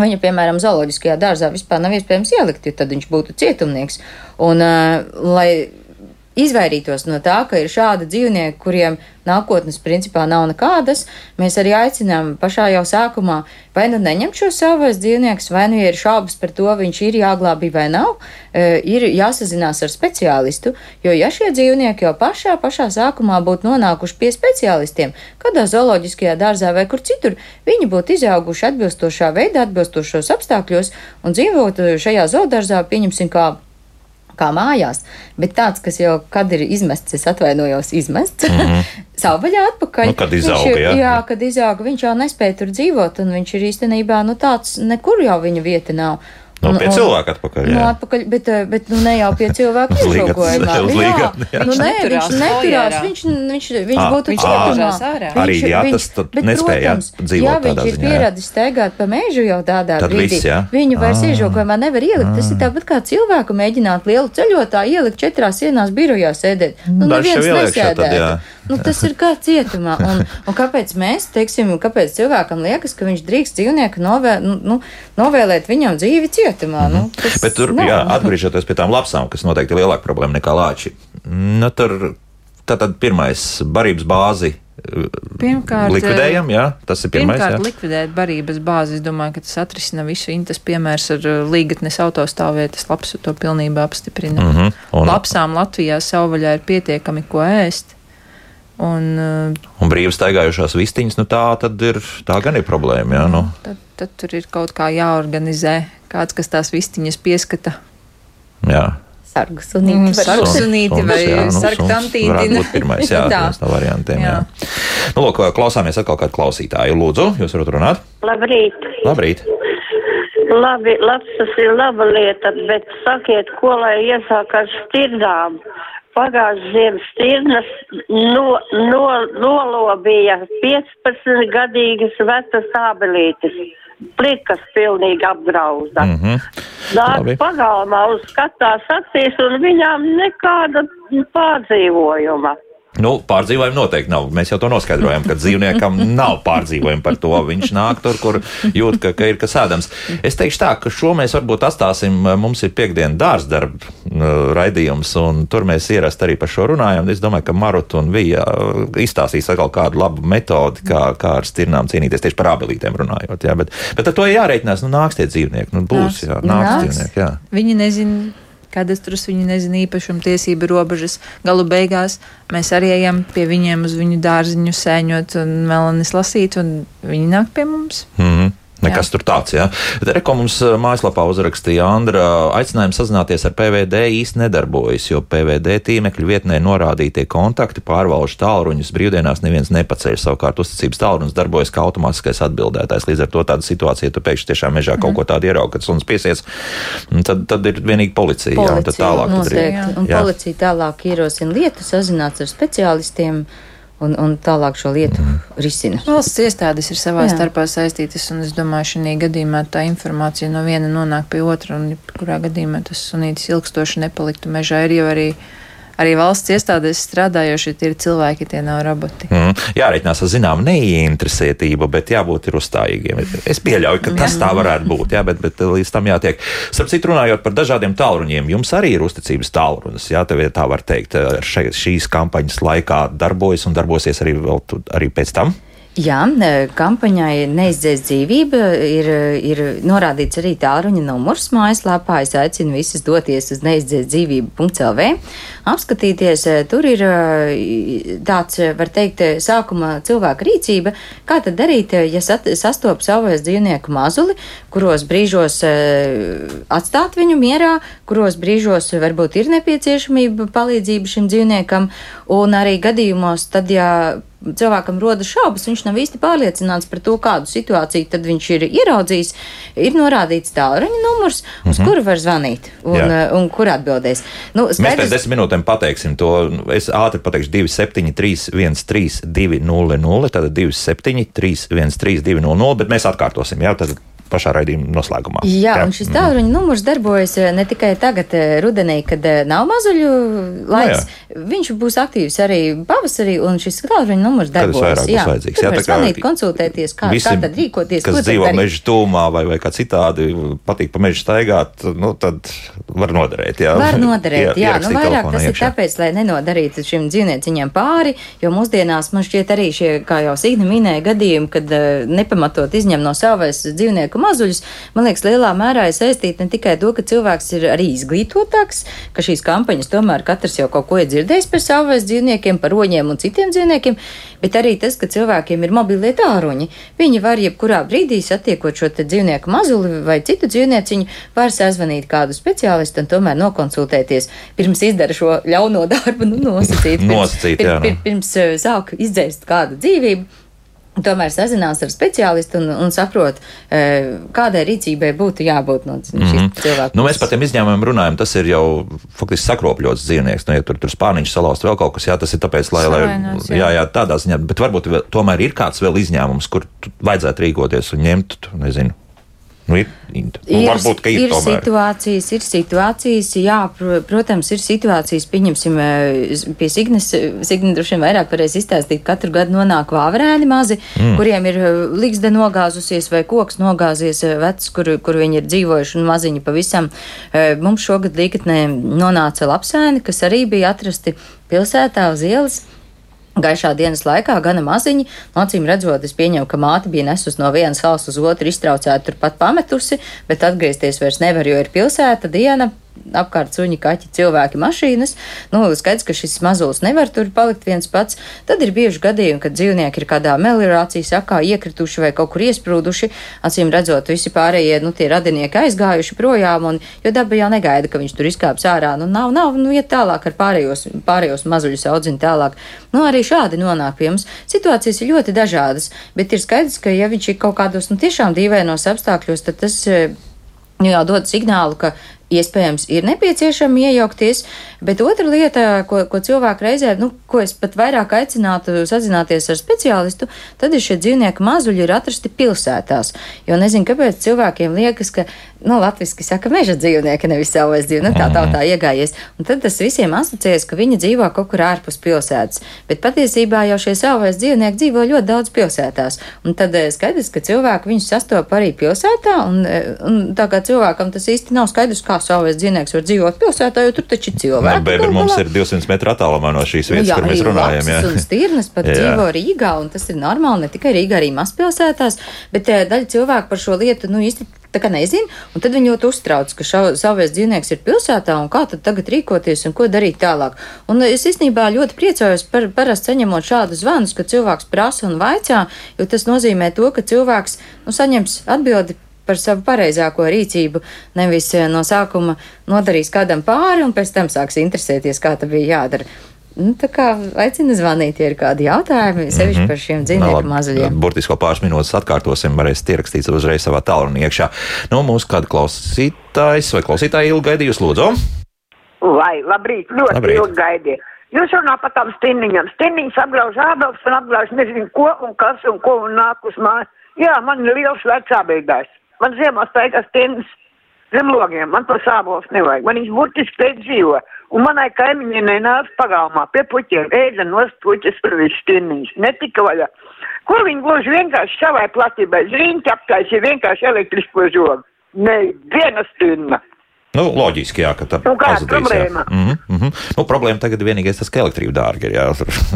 [SPEAKER 2] Viņu, piemēram, zooloģiskajā dārzā vispār nav iespējams ielikt, jo tad viņš būtu cietumnieks. Un, uh, lai izvairītos no tā, ka ir šādi dzīvnieki, kuriem nākotnes principā nav nekādas, mēs arī aicinām pašā jau sākumā vai nu neņemt šo savas dzīvniekus, vai nu, ja ir šaubas par to, viņš ir jāglābj vai nav, e, ir jāsazinās ar speciālistu, jo ja šie dzīvnieki jau pašā, pašā sākumā būtu nonākuši pie speciālistiem, kādā zooloģiskajā dārzā vai kur citur, viņi būtu izauguši atbilstošā veidā, atbilstošos apstākļos un dzīvotu šajā zoodārzā, pieņemsim, kā kā mājās, bet tāds, kas jau kad ir izmests, es atvainojos, izmests mm -hmm. savvaļā atpakaļ.
[SPEAKER 1] Nu, kad izauga,
[SPEAKER 2] ir,
[SPEAKER 1] jā.
[SPEAKER 2] jā, kad izauga, viņš jau nespēja tur dzīvot, un viņš ir īstenībā, nu tāds, nekur jau viņa vieta nav.
[SPEAKER 1] Nu, pie
[SPEAKER 2] Un-
[SPEAKER 1] cilvēka atpakaļ, jā.
[SPEAKER 2] Nu, atpakaļ, bet, eh, bet nu, ne jau pie cilvēka
[SPEAKER 1] uz
[SPEAKER 2] Jā,
[SPEAKER 1] jā.
[SPEAKER 2] nu,
[SPEAKER 3] Viņš
[SPEAKER 2] nē,
[SPEAKER 3] neturās
[SPEAKER 2] viņš neturās,
[SPEAKER 3] fojerā.
[SPEAKER 2] viņš, viņš, viņš
[SPEAKER 1] Ā,
[SPEAKER 2] būtu cietumā.
[SPEAKER 1] Arī,
[SPEAKER 2] Viņš-
[SPEAKER 1] jā, tas tad
[SPEAKER 2] bet,
[SPEAKER 1] nespēja, jā,
[SPEAKER 2] protams,
[SPEAKER 1] dzīvot
[SPEAKER 2] ja
[SPEAKER 1] tādā
[SPEAKER 2] viņš ir
[SPEAKER 1] jā.
[SPEAKER 2] pieradis staigāt pa mežu jau tādā
[SPEAKER 1] Tad
[SPEAKER 2] brīdī,
[SPEAKER 1] viss, jā.
[SPEAKER 2] viņu vairs
[SPEAKER 1] Ā.
[SPEAKER 2] iežogojumā nevar ielikt. Tas ir tāpat kā cilvēku mēģināt lielu ceļotāju ielikt četrās sienās birojā sēdēt. Nu, neviens
[SPEAKER 1] jā.
[SPEAKER 2] nesēdētu. Nu, tas ir kā cietumā. Un, un kāpēc mēs, teiksim, kāpēc cilvēkam liekas, ka viņš drīkst dzīvnieku novē, nu, nu, novēlēt viņam dzīvi cietumā? Nu, tas
[SPEAKER 1] Mhm. Bet tur,
[SPEAKER 2] nav.
[SPEAKER 1] jā, atgriežoties pie tām lapsām, kas noteikti ir lielāka problēma nekā lāči. Nu, tur tātad pirmais barības bāzi eh,
[SPEAKER 3] Pirmkārt,
[SPEAKER 1] likvidējam, jā, tas ir pirmais.
[SPEAKER 3] Pirmkārt,
[SPEAKER 1] Jā.
[SPEAKER 3] likvidēt barības bāzi. Es domāju, ka tas atrisina visu. Intas piemērs ar uh, līgatnes autostāvvietas labs to pilnībā apstiprina. Mm -hmm.
[SPEAKER 1] un-
[SPEAKER 3] Lapsām Latvijā savvaļā ir pietiekami ko ēst. Un,
[SPEAKER 1] Un brīvi staigājušās vistiņas, nu tā tad ir, tā gan ir problēma, jā, nu.
[SPEAKER 3] tad, tad tur ir kaut kā jāorganizē kāds, kas tās vistiņas pieskata.
[SPEAKER 1] Jā.
[SPEAKER 2] Sargu sunīti.
[SPEAKER 3] Mm, sargu sunīti
[SPEAKER 1] Suns,
[SPEAKER 3] vai
[SPEAKER 1] jā, nu,
[SPEAKER 3] sargu
[SPEAKER 1] būt pirmais, jā,
[SPEAKER 3] Tā.
[SPEAKER 1] no variantiem, jā.
[SPEAKER 3] Jā.
[SPEAKER 1] Nu, lūk, klausāmies atkal kādu klausītāju. Lūdzu, jūs varat runāt?
[SPEAKER 8] Labrīt!
[SPEAKER 1] Labrīt!
[SPEAKER 8] Labi, labs tas ir laba lieta, bet sakiet, ko lai iesāk ar stirnām? Pagājušajā ziemas stirnas no, no, nolobīja 15 gadīgas vecas ābelītes. Plikas pilnīgi apgrauza. Mm.
[SPEAKER 1] Labi.
[SPEAKER 8] Nāk pagalmā uz skatās acīs un viņām nekāda pārdzīvojuma.
[SPEAKER 1] Nu, pārdzīvojumi noteikti nav. Mēs jau to noskaidrojam, ka dzīvniekam nav pārdzīvojumi par to. Viņš nāk tur, kur jūt, ka, ka ir kas ēdams. Es teikšu tā, ka šo mēs varbūt atstāsim. Mums ir piekdiena dārzdarba uh, raidījums, un tur mēs ierast arī par šo runājam. Es domāju, ka Marut un Vija uh, izstāstīs atkal kādu labu metodi, kā, kā ar stirnām cīnīties tieši par abelītēm runājot. Jā, bet, bet ar to ir jārēķinās. Nu, nāks tie dzīvnieki, nu, būs, jā, nāks,
[SPEAKER 2] Nāks.
[SPEAKER 1] dzīvnieki. Jā.
[SPEAKER 3] Viņi nezina, kādas tur viņi nezina īpašuma tiesību robežas. Galu beigās mēs arī ejam pie viņiem uz viņu dārziņu sēņot un melanis lasīt, un viņi nāk pie mums.
[SPEAKER 1] Mm -hmm. Nekas
[SPEAKER 3] Jā.
[SPEAKER 1] tur tāds, jā. Reko mums eh, mājaslapā uzrakstīja Andra, aicinājums sazināties ar PVD īsti nedarbojas, jo PVD tīmekļa vietnē norādītie kontakti pārvalžu tālruņus brīvdienās neviens nepaceļ. Savukārt uzticības tālrunis darbojas kā automātiskais atbildētājs. Līdz ar to tāda situācija, ja tu pēkšņi tiešām mežā kaut ko tādu ieraugi, kad suns piesies, tad, tad ir vienīgi policija. jā, un tad tālāk tad ir.
[SPEAKER 2] noteikti. Un
[SPEAKER 1] Jā.
[SPEAKER 2] policija tālāk ierosina lietu, sazināts ar speciālistiem. Un, un tālāk šo lietu risina.
[SPEAKER 3] Valsts iestādes ir savā
[SPEAKER 2] Jā.
[SPEAKER 3] starpā saistītas, un es domāju, šī gadījumā tā informācija no viena nonāk pie otra, un kurā gadījumā tas sunītis ilgstoši nepaliktu mežā. Ir jau arī, arī valsts iestādēs strādājošie tie ir cilvēki, tie nav roboti.
[SPEAKER 1] Mm, jārēķinās ar zināmu neinteresētību, bet jābūt ir uzstājīgiem. Es pieļauju, ka tas tā varētu būt, jā, bet, bet līdz tam jātiek. Starp citu, runājot par dažādiem tālruņiem, jums arī ir uzticības tālrunis. Jā, tev ir tā var teikt, še, šīs kampaņas laikā darbojas un darbosies arī, vēl, arī pēc tam.
[SPEAKER 2] Jā, kampaņai neizdzēs dzīvība ir, ir norādīts arī tālruņa numurs mājaslapā. Es aicinu visus doties uz neizdzēs dzīvību.lv, apskatīties. e, Tur ir e, tāds, e, var teikt, sākuma cilvēka rīcība, kā tad darīt, ja sastopas savais dzīvnieku mazuli, kuros brīžos atstāt viņu mierā, kuros brīžos varbūt ir nepieciešamība palīdzība šim dzīvniekam, un arī gadījumos, tad, ja cilvēkam rodas šaubas, viņš nav īsti pārliecināts par to, kādu situāciju tad viņš ir ieraudzījis, ir norādīts tālruņa numurs, uz
[SPEAKER 1] Mhm.
[SPEAKER 2] kuru var zvanīt un,
[SPEAKER 1] Jā.
[SPEAKER 2] uh, un kur atbildēs. Nu,
[SPEAKER 1] Mēs pēc
[SPEAKER 2] skaidrs-
[SPEAKER 1] desmit minūtēm pateiksim to. Es ātri pateikšu 273, 132, 200, tātad 273, 132, 200, bet mēs atkārtosim, jā, tad pašā raidījuma noslēgumā.
[SPEAKER 2] Jā, un šis tālruņa numurs darbojas eh, ne tikai tagad, eh, rudenī, kad eh, nav mazuļu laiks. Viņš būs aktīvs arī pavasarī, un šis tālruņa numurs darbojas.
[SPEAKER 1] būs vajadzīgs. Jā, tā kā
[SPEAKER 2] zvanīt, konsultēties, kā,
[SPEAKER 1] Visi,
[SPEAKER 2] kā tad rīkoties,
[SPEAKER 1] kas dzīvo meža tūmā vai, vai kā citādi, patīk pa mežu staigāt, nu, tad var noderēt. Jā,
[SPEAKER 2] Var noderēt,
[SPEAKER 1] Ie-
[SPEAKER 2] jā, nu vairāk tas ir
[SPEAKER 1] iekšā.
[SPEAKER 2] tāpēc, lai nenodarītu šim dzīvnieciņam pāri, jo mūsdienās man šķiet arī šie, kā jau Signa minēja, gadījumi, kad nepamatot izņem no savas dzīvnieku mazuļus, man liekas, lielā mērā ir saistīti ne tikai to, ka cilvēks ir arī izglītotāks, ka šīs kampaņas tomēr katrs jau kaut ko ir dzirdējis par savas dzīvniekiem, par roņiem un citiem dzīvniekiem, bet arī tas, ka cilvēkiem ir mobilie tāruņi. Viņi var jebkurā brīdī satiekot šo dzīvnieku mazuli vai citu dzīvnieciņu, var sazvanīt kādu speciālistu un tomēr nokonsultēties pirms izdara šo ļauno darbu, nu, nosacīt. Pirms,
[SPEAKER 1] Nosacīt, jā, nu.
[SPEAKER 2] pir, pir, pirms eh, sāk izdzēst kādu dzīvību. Tomēr sazinās ar speciālistu un, un saprot, eh, kādai rīcībai būtu jābūt no šīs mm -hmm. cilvēka.
[SPEAKER 1] Nu, mēs par tiem izņēmumiem runājam. Tas ir jau faktiski sakropļots dzīvnieks. Nu, ja tur tur spāniņš salauzt vēl kaut kas, jā, tas ir tāpēc, lai. lai
[SPEAKER 3] Savainots, jā.
[SPEAKER 1] jā, jā, tādā ziņā. Bet varbūt vēl, tomēr ir kāds vēl izņēmums, kur tu- vajadzētu rīkoties un ņemt, nezinu. Nu, ir, nu, varbūt, ka ir,
[SPEAKER 2] ir
[SPEAKER 1] tomēr.
[SPEAKER 2] situācijas, ir situācijas, jā, pr protams, ir situācijas, pieņemsim, eh, pie Signes, Signa droši vien vairāk varēs izstāstīt, katru gadu nonāk vāverēni mazi, mm. kuriem ir eh, ligzda nogāzusies vai koks nogāzies eh, vecs, kur, kur viņi ir dzīvojuši un maziņi pavisam. Mums šogad līgatnē nonāca lapsēni, kas arī bija atrasti pilsētā uz ielas. Gaišā dienas laikā gana maziņi, acīm redzot, es pieņemu, ka māte bija nesus no vienas salas uz otru, iztraucēta turpat pametusi, bet atgriezties vairs nevar, jo ir pilsēta diena. Apkārt suņi, kaķi, cilvēki, mašīnas. Nu, skaidrs, ka šis mazulis nevar tur palikt viens pats. Tad ir bieži gadījumi, kad dzīvnieki ir kādā meliorācijas sakā iekrituši vai kaut kur iesprūduši. Acīm redzot, visi pārējie, nu, tie radinieki aizgājuši projām, un, jo daba jau negaida, ka viņš tur izkāps ārā. Nu, nav, nav, nu, iet tālāk ar pārējos, pārējos mazuļus audzina tālāk. Nu, arī šādi nonāk pie mums. Situācijas ir ļoti dažādas, bet ir skaidrs, ka ja viņš ir kaut kādos, nu, tiešām dīvainos apstākļos, tad tas eh, nu, jau dod signālu, ka iespējams ir nepieciešami iejaukties, bet otra lieta, ko, ko cilvēku reizē, nu, ko es pat vairāk aicinātu sazināties ar speciālistu, tad ir šie dzīvnieku mazuļi ir atrasti pilsētās. Jo nezinu, kāpēc cilvēkiem liekas, ka, nu, latviski saka meža dzīvnieki, nevis savais dzīvnieks, nu, tā tautā iegājies. Un tad tas visiem asociējas, ka viņi dzīvo kaut kur ārpus pilsētas. Bet patiesībā jau šie savais dzīvnieki dzīvo ļoti daudz pilsētās. Un tad eh, skaidrs, ka cilvēki viņus sastopa arī pilsētā, un, eh, un tā kā cilvēkam tas īsti nav skaidrs, kā savais dzīvnieks var dzīvot pilsētā, jo tur taču ir
[SPEAKER 1] Nē,
[SPEAKER 2] cilvēki.
[SPEAKER 1] Beber
[SPEAKER 2] galu
[SPEAKER 1] mums ir 200 metru attālumā no šīs vietas,
[SPEAKER 2] Nu jā,
[SPEAKER 1] kur mēs runājam.
[SPEAKER 2] lapsas Un stirnas pat
[SPEAKER 1] Jā.
[SPEAKER 2] dzīvo Rīgā, un tas ir normāli ne tikai Rīgā, arī mazpilsētās, bet eh, daļa cilvēku par šo lietu, nu, īsti tā kā nezina, un tad viņi ļoti uztrauc, ka savais dzīvnieks ir pilsētā, un kā tad tagad rīkoties un ko darīt tālāk. Un es īstenībā ļoti priecājos par parasti saņemot šādu zvanus, ka cilvēks prasa un vaicā, jo tas nozīmē to, ka cilvēks, nu, saņems atbildi par savu pareizāko rīcību, nevis eh, no sākuma nodarīs kādam pāri un pēc tam sāks interesēties, kā tas bija jādara. Nu, tā kā aicinu zvanīt, ja ir kādi jautājumi, sevišķi par šiem dzīvnieku mazuļiem.
[SPEAKER 1] Burtiski vēl pāris minūtes atkārtosim, varēsiet ierakstīt uzreiz savā tālrunī iekšā. Nu, mūsu kāda klausītājs vai klausītāja ilgi gaidījusi, lūdzu.
[SPEAKER 9] Vai, labrīt, ļoti
[SPEAKER 1] Labrīt.
[SPEAKER 9] ilgi gaidīju. Jūs runā par tām stinniņām. Stinniņas apgrauž ābels un apgrauž nezinu ko un kas un ko un nāk uz māju. Jā, man ir liels vecābīgais. Man ziemā staigā stinnis zem logiem. Man to sābols nevajag. Man viņš burtiski te dzīvo. Un manai kaimiņienai nāca pagalmā pie puķiem. Ēda nost puķis par visu stinniņas. Netika vaļā. Ko viņi gluži vienkārši savai platībai zriņķi aptaisīja vienkārši elektrisko žogu. Ne, viena stinna.
[SPEAKER 1] Nu, loģiski, jā, ka tā
[SPEAKER 9] Nu,
[SPEAKER 1] pazudīs, jā.
[SPEAKER 9] problēma?
[SPEAKER 1] Mhm, mhm. Nu, problēma tagad vienīgais tas, ka elektrība dārga ir. Jā,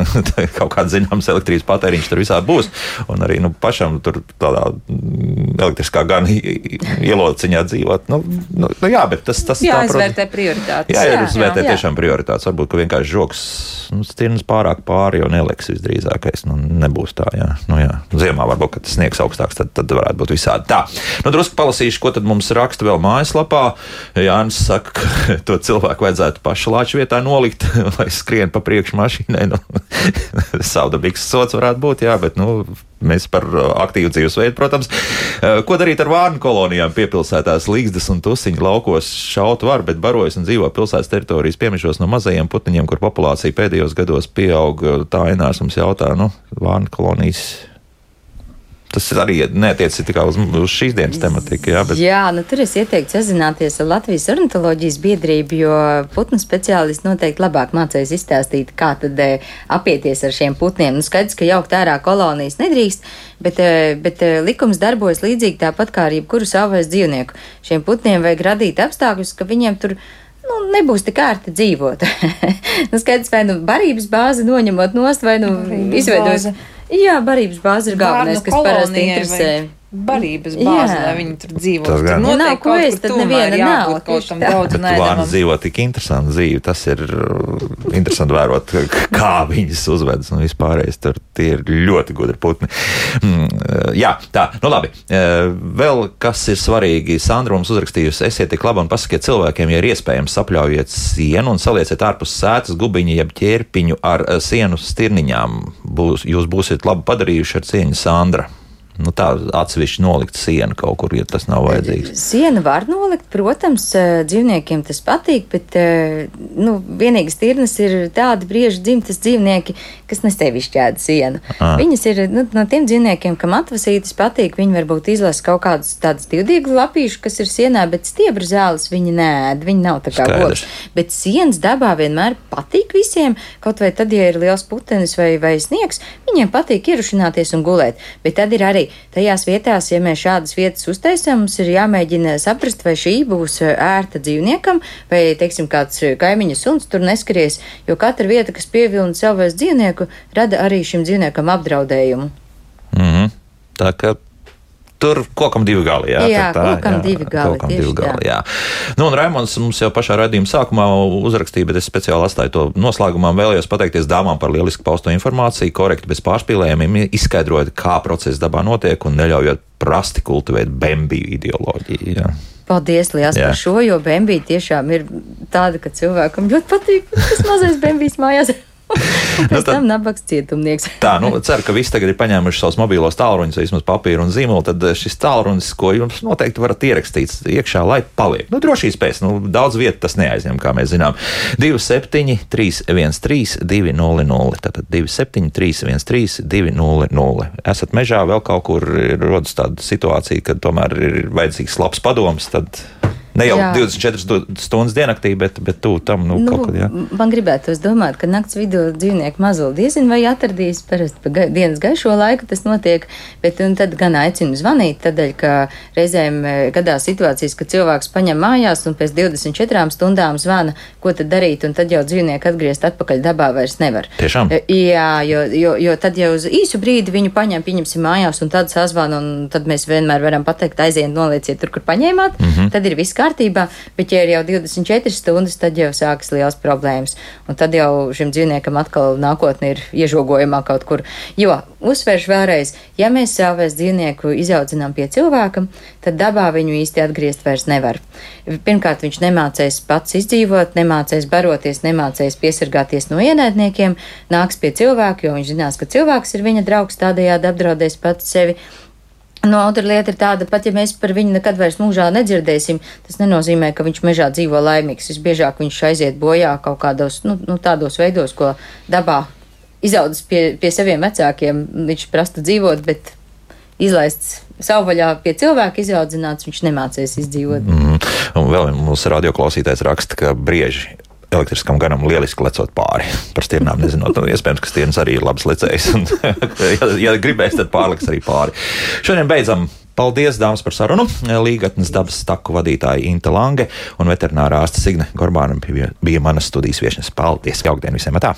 [SPEAKER 1] kaut kāds zināms elektrības patēriņš tur visā būs. Un arī nu, pašam tur tādā mm, elektriskā gan ielociņā dzīvot. Nu, nu, nu, jā, bet tas, tas tā,
[SPEAKER 3] Jāizvērtē prioritātes.
[SPEAKER 1] Jā, jā,
[SPEAKER 2] Jā,
[SPEAKER 1] izvērtē
[SPEAKER 2] jā.
[SPEAKER 1] tiešām prioritātes. Varbūt, ka vienkārši žoks nu, stirnas pārāk pāri jau neliks visdrīzākais. Nu, nebūs tā, jā. Nu, jā. Ziemā varbūt, kad tas sniegs augstāks, tad, tad varētu būt visādi. Tā, nu, drusku palasīšu, ko tad mums raksta vēl mājaslapā. Jānis saka, ka to cilvēku vajadzētu pašu lāču vietā nolikt, lai skrien pa priekšu mašīnai. Nu, Saudabīgs sots varētu būt, jā, bet, nu, Mēs par uh, aktīvu dzīvesveidu, protams. Uh, Ko darīt ar vārnu kolonijām? Piepilsētās līgzdas un tusiņu laukos šaut var, bet barojas un dzīvo pilsētas teritorijas piemišos no mazajiem putniņiem, kur populācija pēdējos gados pieaug. Tā ainās mums jautā, nu, vārnu kolonijas. Tas arī netiec tikai uz, uz šīs dienas tematiku, jā, bet
[SPEAKER 2] Jā, nu tur es ieteiktu sazināties ar Latvijas ornitoloģijas biedrību, jo putnu speciālisti noteikti labāk mācīs izstāstīt, kā tad e, apieties ar šiem putniem. Nu, skaidrs, ka jaukt ārā kolonijas nedrīkst, bet, e, bet e, likums darbojas līdzīgi tāpat kā ar jebkuru savvaļas dzīvnieku. Šiem putniem vajag radīt apstākļus, ka viņiem tur nu, nebūs tik ērti dzīvot. nu, skaidrs, vai nu barības bāzi noņemot nost, vai nu
[SPEAKER 3] bāze.
[SPEAKER 2] Jā, barības bāze ir galvenais, kas parasti interesē.
[SPEAKER 3] vajag Barības bāze,
[SPEAKER 2] Jā.
[SPEAKER 3] lai viņi tur dzīvo.
[SPEAKER 1] Tas
[SPEAKER 3] Tur
[SPEAKER 1] gan.
[SPEAKER 2] Ja nav ko
[SPEAKER 3] kur
[SPEAKER 2] tad neviena nav,
[SPEAKER 3] kaut
[SPEAKER 2] tā.
[SPEAKER 3] daudz
[SPEAKER 1] Bet vārds
[SPEAKER 3] nēdamam.
[SPEAKER 1] dzīvo tik interesanti dzīvi. Tas ir uh, interesanti vērot, kā viņas uzvedas un vispārējais. Tur tie ir ļoti gudri putni. Mm, uh, jā, tā, nu labi. Uh, Vēl kas ir svarīgi, Sandra mums uzrakstījusi, esiet tik labi un pasakiet cilvēkiem, ja ir iespējams, sapļaujiet sienu un salieciet ārpus sētas gubiņu jeb ķērpiņu ar sienu stirniņām. Būs, jūs būsiet labi padarījuši ar cieņu Sandra. Nu, tā atsevišķi nolikt sienu kaut kur, ja tas nav vajadzīgs.
[SPEAKER 2] Sienu var nolikt, protams, eh, dzīvniekiem tas patīk, bet eh, nu, vienīgi stirnas ir tādi brieži dzimtas dzīvnieki, kas nesevišķi ēd sienu.
[SPEAKER 1] Ah.
[SPEAKER 2] Viņas ir nu, no tiem dzīvniekiem, kam atvasītas patīk, viņi varbūt izlasa kaut kādus tādus divdīgu lapīšus, kas ir sienā, bet stiebra zāles viņi nēd, viņi nav tā kā gods. Bet sienas dabā vienmēr patīk visiem, kaut vai tad, ja ir liels putenis vai, vai sniegs, viņiem patīk ierušināties un gulēt. Bet tad ir arī tajās vietās, ja mēs šādas vietas uztaisām, mums ir jāmēģina saprast, vai šī būs eh, ērta dzīvniekam, vai, teiksim, kāds eh, kaimiņa suns tur neskaries, jo katra vieta, kas pievilna savais dzīvnieku, rada arī šim dzīvniekam apdraudējumu.
[SPEAKER 1] Mm -hmm. Tā kā tur kokam divi gali. Jā,
[SPEAKER 2] Jā,
[SPEAKER 1] tā,
[SPEAKER 2] kokam divi gali,
[SPEAKER 1] Kokam divi gali jā. Nu, un Raimons mums jau pašā raidījuma sākumā uzrakstīja, bet es speciāli atstāju to noslēgumā. Vēlējos pateikties dāmām par lielisku pausto informāciju, korekti bez pārspīlējumiem, izskaidrojot, kā process dabā notiek un neļaujot prasti kultivēt bembiju ideoloģiju. Jā.
[SPEAKER 2] Paldies liels
[SPEAKER 1] Jā.
[SPEAKER 2] par šo, jo bembija tiešām ir tāda, ka cilvēkam ļoti patīk tas mazais bembijs mājās.
[SPEAKER 1] Nu, tad-
[SPEAKER 2] tam nabaks cietumnieks.
[SPEAKER 1] Tā, nu, ceru, ka visi tagad ir paņēmuši savus mobilos tālruņus, vismaz papīru un zīmolu. Tad eh, šis tālrunis, ko jums noteikti varat ierakstīt iekšā, lai paliek. Nu, drošības pēc, nu, daudz vietas tas neaizņem, kā mēs zinām. 27, 313, 200. Tātad 27, 313, 200. Esat mežā, vēl kaut kur rodas tāda situācija, kad tomēr ir vajadzīgs labs padoms. Tad ne jau
[SPEAKER 2] Jā.
[SPEAKER 1] 24 stu- stundas diennaktī, bet, bet tu tam nu,
[SPEAKER 2] Nu,
[SPEAKER 1] kaut kad. Jā.
[SPEAKER 2] man gribētu domāt, ka naktas vidū dzīvnieku mazuli diezin vai atradīs. Parasti pa gai, dienas gaišo laiku tas notiek, bet un tad gan aicinu zvanīt, tādēļ, ka reizēm e, gadās situācijas, ka cilvēks paņem mājās un pēc 24 stundām zvana, ko tad darīt, un tad jau dzīvnieku atgriezt atpakaļ dabā vairs nevar.
[SPEAKER 1] Tiešām?
[SPEAKER 2] E, Jā, jo, jo, jo tad jau uz īsu brīdi viņu paņem, pieņemsim mājās, un tad sazvan, un tad mēs vienmēr varam pateikt, aiziet, nolieciet tur, kur paņēmāt, mm -hmm. tad ir viss kārtībā, bet ja ir jau 24 stundas, tad jau sākas liels problēmas, un tad jau šim dzīvniekam atkal nākotnē ir iežogojumā kaut kur. Jo, uzsveršu vēlreiz, ja mēs savēs dzīvnieku izaudzinām pie cilvēka, tad dabā viņu īsti atgriezt vairs nevar. Pirmkārt, viņš nemācēs pats izdzīvot, nemācēs baroties, nemācēs piesargāties no ienaidniekiem, nāks pie cilvēka, jo viņš zinās, ka cilvēks ir viņa draugs, tādējādi apdraudēs pats sevi. Nu, otra lieta ir tāda, pat ja mēs par viņu nekad vairs mūžā nedzirdēsim, tas nenozīmē, ka viņš mežā dzīvo laimīgs. Visbiežāk viņš aiziet bojā kaut kādos nu, nu, tādos veidos, ko dabā izaudzis pie, pie saviem vecākiem. Viņš prasta dzīvot, bet izlaists savvaļā pie cilvēka izaudzināts, viņš nemācīs izdzīvot.
[SPEAKER 1] Mm. Un vēl mūsu radioklausītājs raksta, ka brieži elektriskam garam lieliski lecot pāri. Par stirnām nezinot, nu, iespējams, ka stirnas arī ir labs lecējs. Un, ja, ja gribēs, tad pārliks arī pāri. Šodien beidzam. Paldies, dāmas, par sarunu. Līgatnes dabas staku vadītāja Inte Lange un veterinārā ārste Signe Gorbāna bija, bija manas studijas viesnes. Paldies! Jaukdien visiem! Atā.